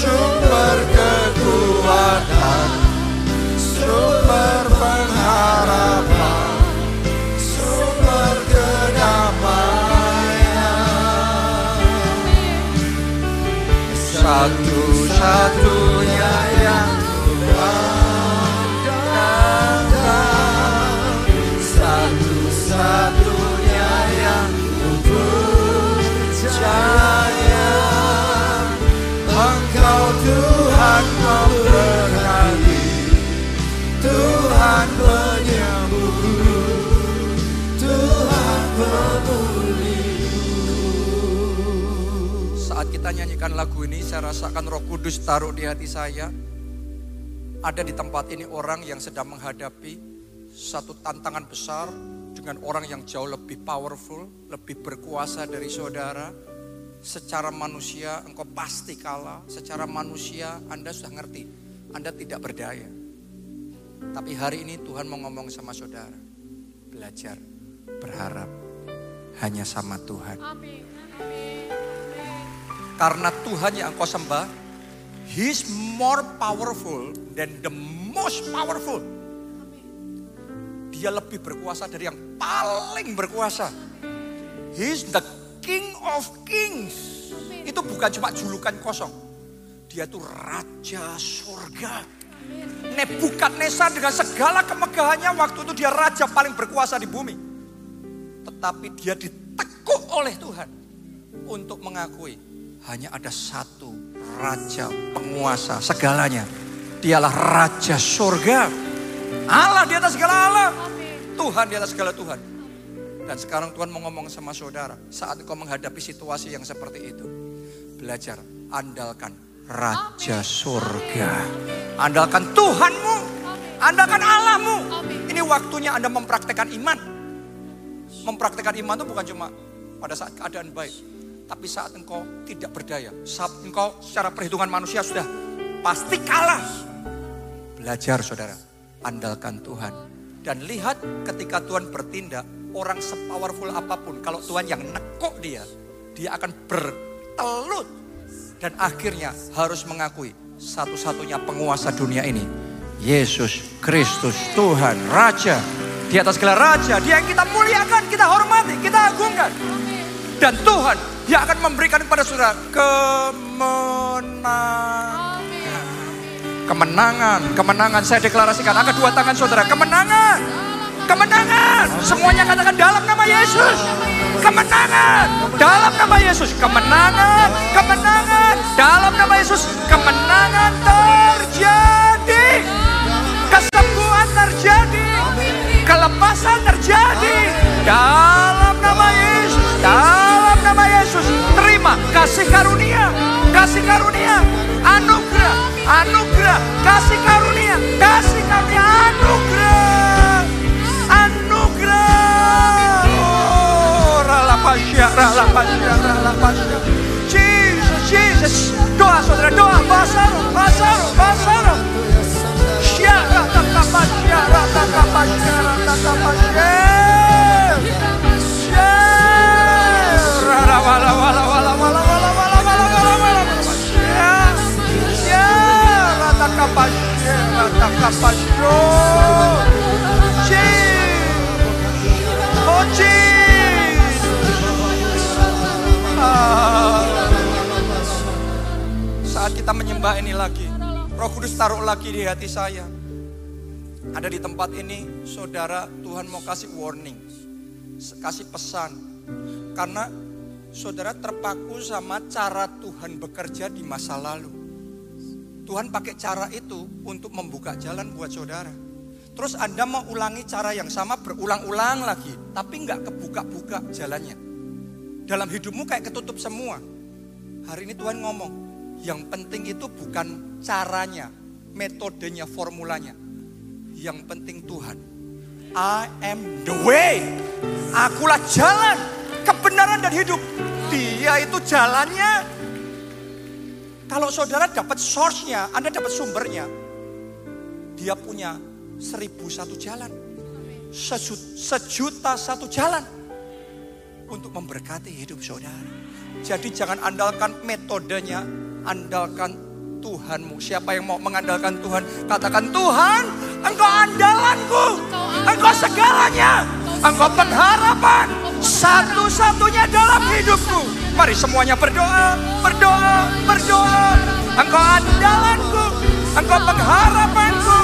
sumber kekuatan Sumber pengharapan Sumber kedamaian. Satu-satunya kita nyanyikan lagu ini, saya rasakan Roh Kudus taruh di hati saya. Ada di tempat ini orang yang sedang menghadapi satu tantangan besar dengan orang yang jauh lebih powerful, lebih berkuasa dari saudara. Secara manusia engkau pasti kalah, secara manusia Anda sudah ngerti, Anda tidak berdaya. Tapi hari ini Tuhan mau ngomong sama saudara, belajar, berharap hanya sama Tuhan. Karena Tuhan yang engkau sembah, He's more powerful than the most powerful. Dia lebih berkuasa dari yang paling berkuasa. He's the King of Kings. Itu bukan cuma julukan kosong. Dia itu Raja Surga. Nebukadnezar dengan segala kemegahannya waktu itu dia raja paling berkuasa di bumi. Tetapi dia ditekuk oleh Tuhan untuk mengakui hanya ada satu raja penguasa segalanya. Dialah raja surga. Allah di atas segala Allah. Tuhan di atas segala Tuhan. Dan sekarang Tuhan mau ngomong sama saudara. Saat engkau menghadapi situasi yang seperti itu. Belajar, andalkan raja surga. Andalkan Tuhanmu. Andalkan Allahmu. Ini waktunya Anda mempraktekkan iman. Mempraktekkan iman itu bukan cuma pada saat keadaan baik. Tapi saat engkau tidak berdaya, saat engkau secara perhitungan manusia sudah pasti kalah. Belajar saudara, andalkan Tuhan. Dan lihat ketika Tuhan bertindak, orang sepowerful apa pun, kalau Tuhan yang nekuk dia, dia akan bertelut. Dan akhirnya harus mengakui satu-satunya penguasa dunia ini. Yesus Kristus Tuhan, Raja. Di atas segala Raja, dia yang kita muliakan, kita hormati, kita agungkan. Dan Tuhan yang akan memberikan kepada saudara kemenangan. Kemenangan, kemenangan. Saya deklarasikan, angkat dua tangan saudara. Kemenangan, kemenangan. Semuanya katakan dalam nama Yesus. Kemenangan, dalam nama Yesus. Kemenangan, kemenangan. Dalam nama Yesus, kemenangan terjadi. Kesembuhan terjadi. Kelepasan terjadi. Dalam nama Yesus. Kasih karunia, kasih karunia, anugerah, anugerah, kasih karunia, kasih karunia, anugerah, anugerah. Oh, ralapasya, ralapasya, ralapasya. Jesus, Jesus. Doa saudara, doa, bahasa roh, bahasa roh, bahasa roh. Syara, takapasya, ratakapasya, ratakapasya. Saat kita menyembah ini lagi, Roh Kudus taruh lagi di hati saya. Ada di tempat ini, saudara, Tuhan mau kasih warning, kasih pesan, karena saudara terpaku sama cara Tuhan bekerja di masa lalu. Tuhan pakai cara itu untuk membuka jalan buat saudara. Terus Anda mau ulangi cara yang sama berulang-ulang lagi, tapi nggak kebuka-buka jalannya. Dalam hidupmu kayak ketutup semua. Hari ini Tuhan ngomong, yang penting itu bukan caranya, metodenya, formulanya. Yang penting Tuhan. I am the way. Akulah jalan, kebenaran dan hidup. Dia itu jalannya. Kalau saudara dapat source-nya, Anda dapat sumbernya. Dia punya seribu satu jalan. Sejut- Sejuta satu jalan. Untuk memberkati hidup saudara. Jadi jangan andalkan metodenya, andalkan Tuhanmu. Siapa yang mau mengandalkan Tuhan, katakan Tuhan, Engkau andalanku, Engkau segalanya, Engkau pengharapan, satu-satunya dalam hidupku. Mari semuanya berdoa, berdoa, berdoa. Engkau andalanku, Engkau pengharapanku,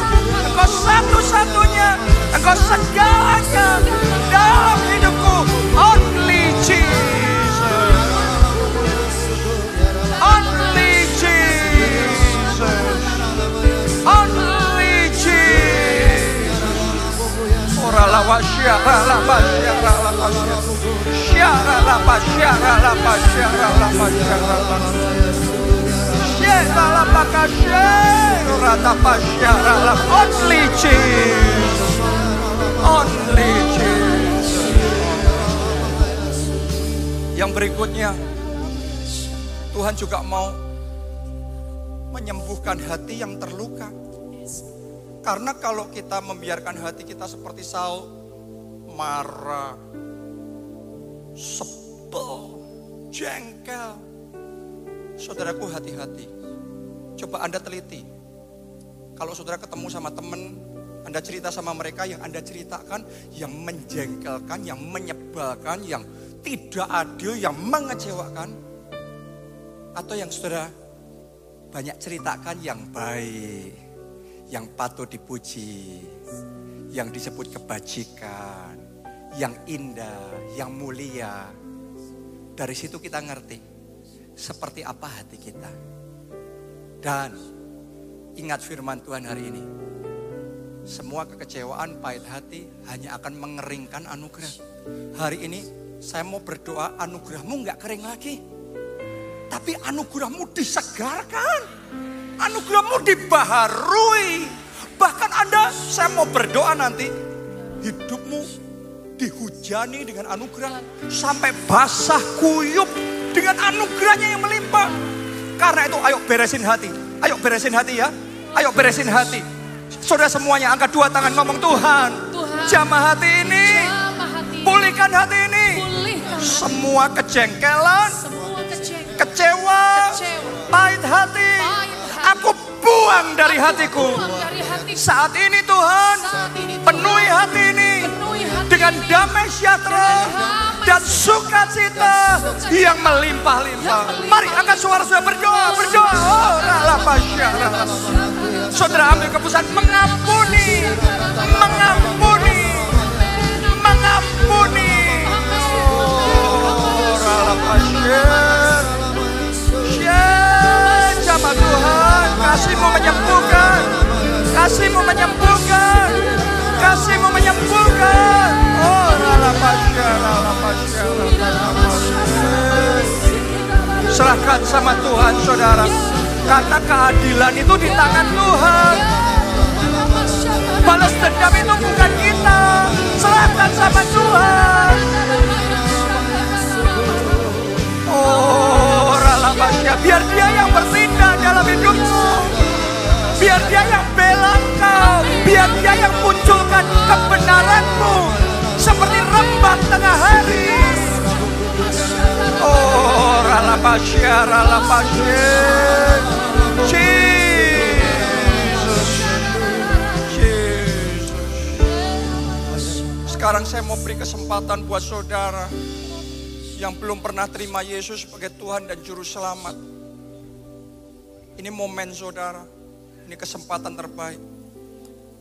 Engkau satu-satunya, Engkau segalanya dalam hidupku. Only Only. Yang berikutnya, Tuhan juga mau menyembuhkan hati yang terluka. Karena kalau kita membiarkan hati kita seperti Saul, marah, sebel, jengkel. Saudaraku hati-hati. Coba Anda teliti. Kalau saudara ketemu sama teman, Anda cerita sama mereka yang Anda ceritakan yang menjengkelkan, yang menyebalkan, yang tidak adil, yang mengecewakan. Atau yang saudara banyak ceritakan yang baik, yang patut dipuji, yang disebut kebajikan, yang indah, yang mulia. Dari situ kita ngerti seperti apa hati kita. Dan ingat firman Tuhan hari ini. Semua kekecewaan, pahit hati hanya akan mengeringkan anugerah. Hari ini saya mau berdoa anugerahmu nggak kering lagi. Tapi anugerahmu disegarkan. Anugerahmu dibaharui. Bahkan Anda, saya mau berdoa nanti. Hidupmu dihujani dengan anugerah. Sampai basah kuyup dengan anugerahnya yang melimpah. Karena itu ayo beresin hati. Ayo beresin hati ya. Ayo beresin hati. Saudara semuanya angkat dua tangan ngomong Tuhan. Tuhan. Jamah hati ini. Jamah hati. Pulihkan hati ini. Pulihkan Semua kejengkelan, semua kecewa. kecewa, Kecewa. pahit hati. Pahit hati. Aku buang dari hatiku. Buang dari hati. Saat ini Tuhan, Saat ini Tuhan, penuhi hati ini hati dengan damai sejahtera dan sukacita yang melimpah-limpah. Mari angkat suara sudah berdoa, berdoa. Oh, rala pasya, rala. Saudara ambil keputusan mengampuni, mengampuni, mengampuni. Oh, rala pasya. Ya, sama Tuhan, kasihmu menyembuhkan, kasihmu menyembuhkan, kasihmu menyembuhkan. Oh, rala pasya, rala pasya, rala pasya. Serahkan sama Tuhan saudara. Karena keadilan itu di tangan Tuhan. Balas dendam itu bukan kita. Serahkan sama Tuhan. Oh, Ralabasya. Biar dia yang bertindak dalam hidupmu. Biar dia yang bela kau. Biar dia yang munculkan kebenaranmu. Seperti rembang tengah hari. Oh, Ralabasya, Ralabasya. Jesus. Jesus. Sekarang saya mau beri kesempatan buat saudara yang belum pernah terima Yesus sebagai Tuhan dan Juru Selamat. Ini momen saudara, ini kesempatan terbaik.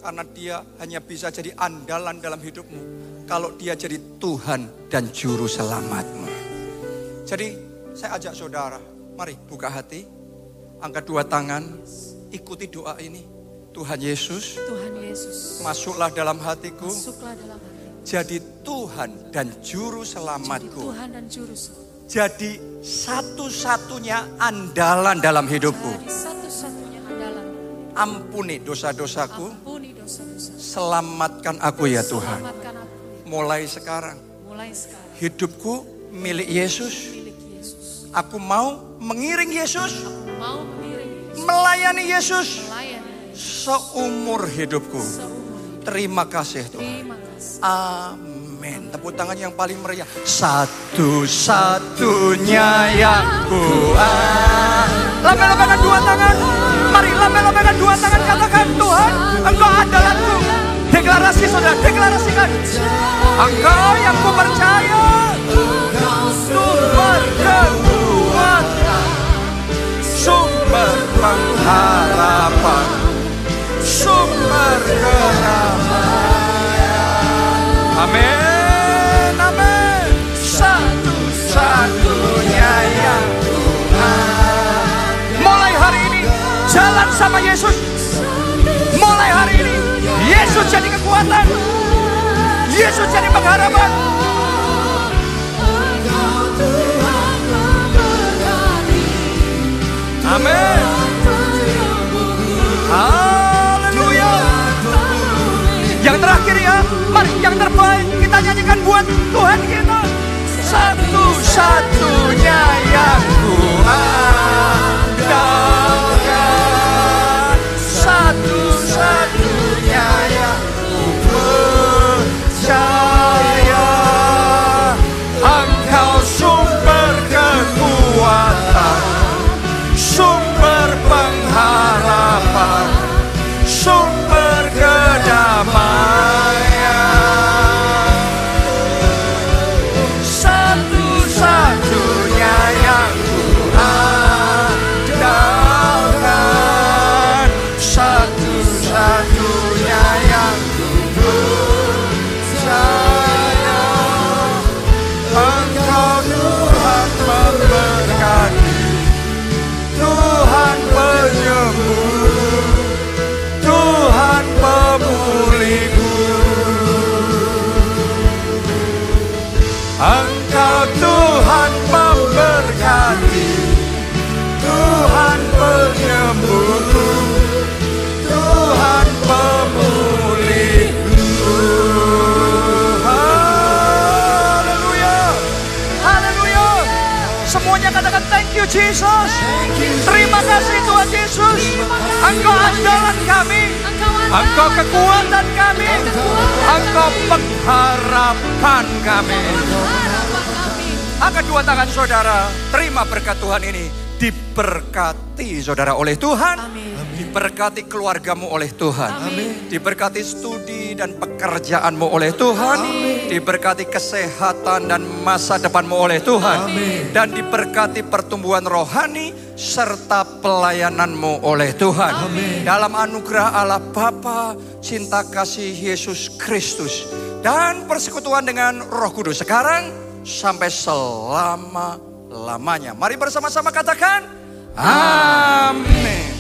Karena dia hanya bisa jadi andalan dalam hidupmu. Kalau dia jadi Tuhan dan Juru Selamatmu. Jadi saya ajak saudara, mari buka hati, angkat dua tangan, ikuti doa ini. Tuhan Yesus, Tuhan Yesus, masuklah dalam hatiku, masuklah dalam hati. jadi Tuhan dan Juru Jadi Selamatku. Tuhan dan Juru Selamat. jadi satu-satunya andalan dalam hidupku. Jadi andalan. Ampuni dosa-dosaku, Ampuni selamatkan aku ya Tuhan. Selamatkan aku Mulai sekarang, mulai sekarang. hidupku milik Yesus. Milik Yesus. Aku mau mengiring Yesus, Aku mau mengiring Yesus. melayani Yesus Melayani seumur hidupku. seumur hidup. Terima kasih Tuhan. Terima kasih. Amin. Tepuk tangan yang paling meriah. Satu-satunya yang kuat. Lambang-lambangkan dua tangan. Mari lambang-lambangkan dua tangan. Katakan Tuhan, Engkau adalanku. Deklarasi saudara, deklarasikan. Engkau yang ku percaya. Sumber kekuatan. Sumber pengharapan. Sumber keramaian. Amin, jalan sama Yesus. Mulai hari ini, Yesus jadi kekuatan. Yesus jadi pengharapan. Amin. Haleluya. Yang terakhir ya, mari yang terbaik kita nyanyikan buat Tuhan kita. Satu-satunya yang kuandalkan. You Jesus. Terima kasih Tuhan Yesus. Engkau andalan kami. Engkau kekuatan kami. Engkau pengharapan kami. Angkat dua tangan saudara. Terima berkat Tuhan ini. Diberkati saudara oleh Tuhan. Amin. Diberkati keluargamu oleh Tuhan. Diberkati studi dan pekerjaanmu oleh Tuhan. Diberkati kesehatan dan masa depanmu oleh Tuhan. Dan diberkati pertumbuhan rohani serta pelayananmu oleh Tuhan. Dalam anugerah Allah Bapa, cinta kasih Yesus Kristus dan persekutuan dengan Roh Kudus sekarang sampai selama-lamanya. Mari bersama-sama katakan amin.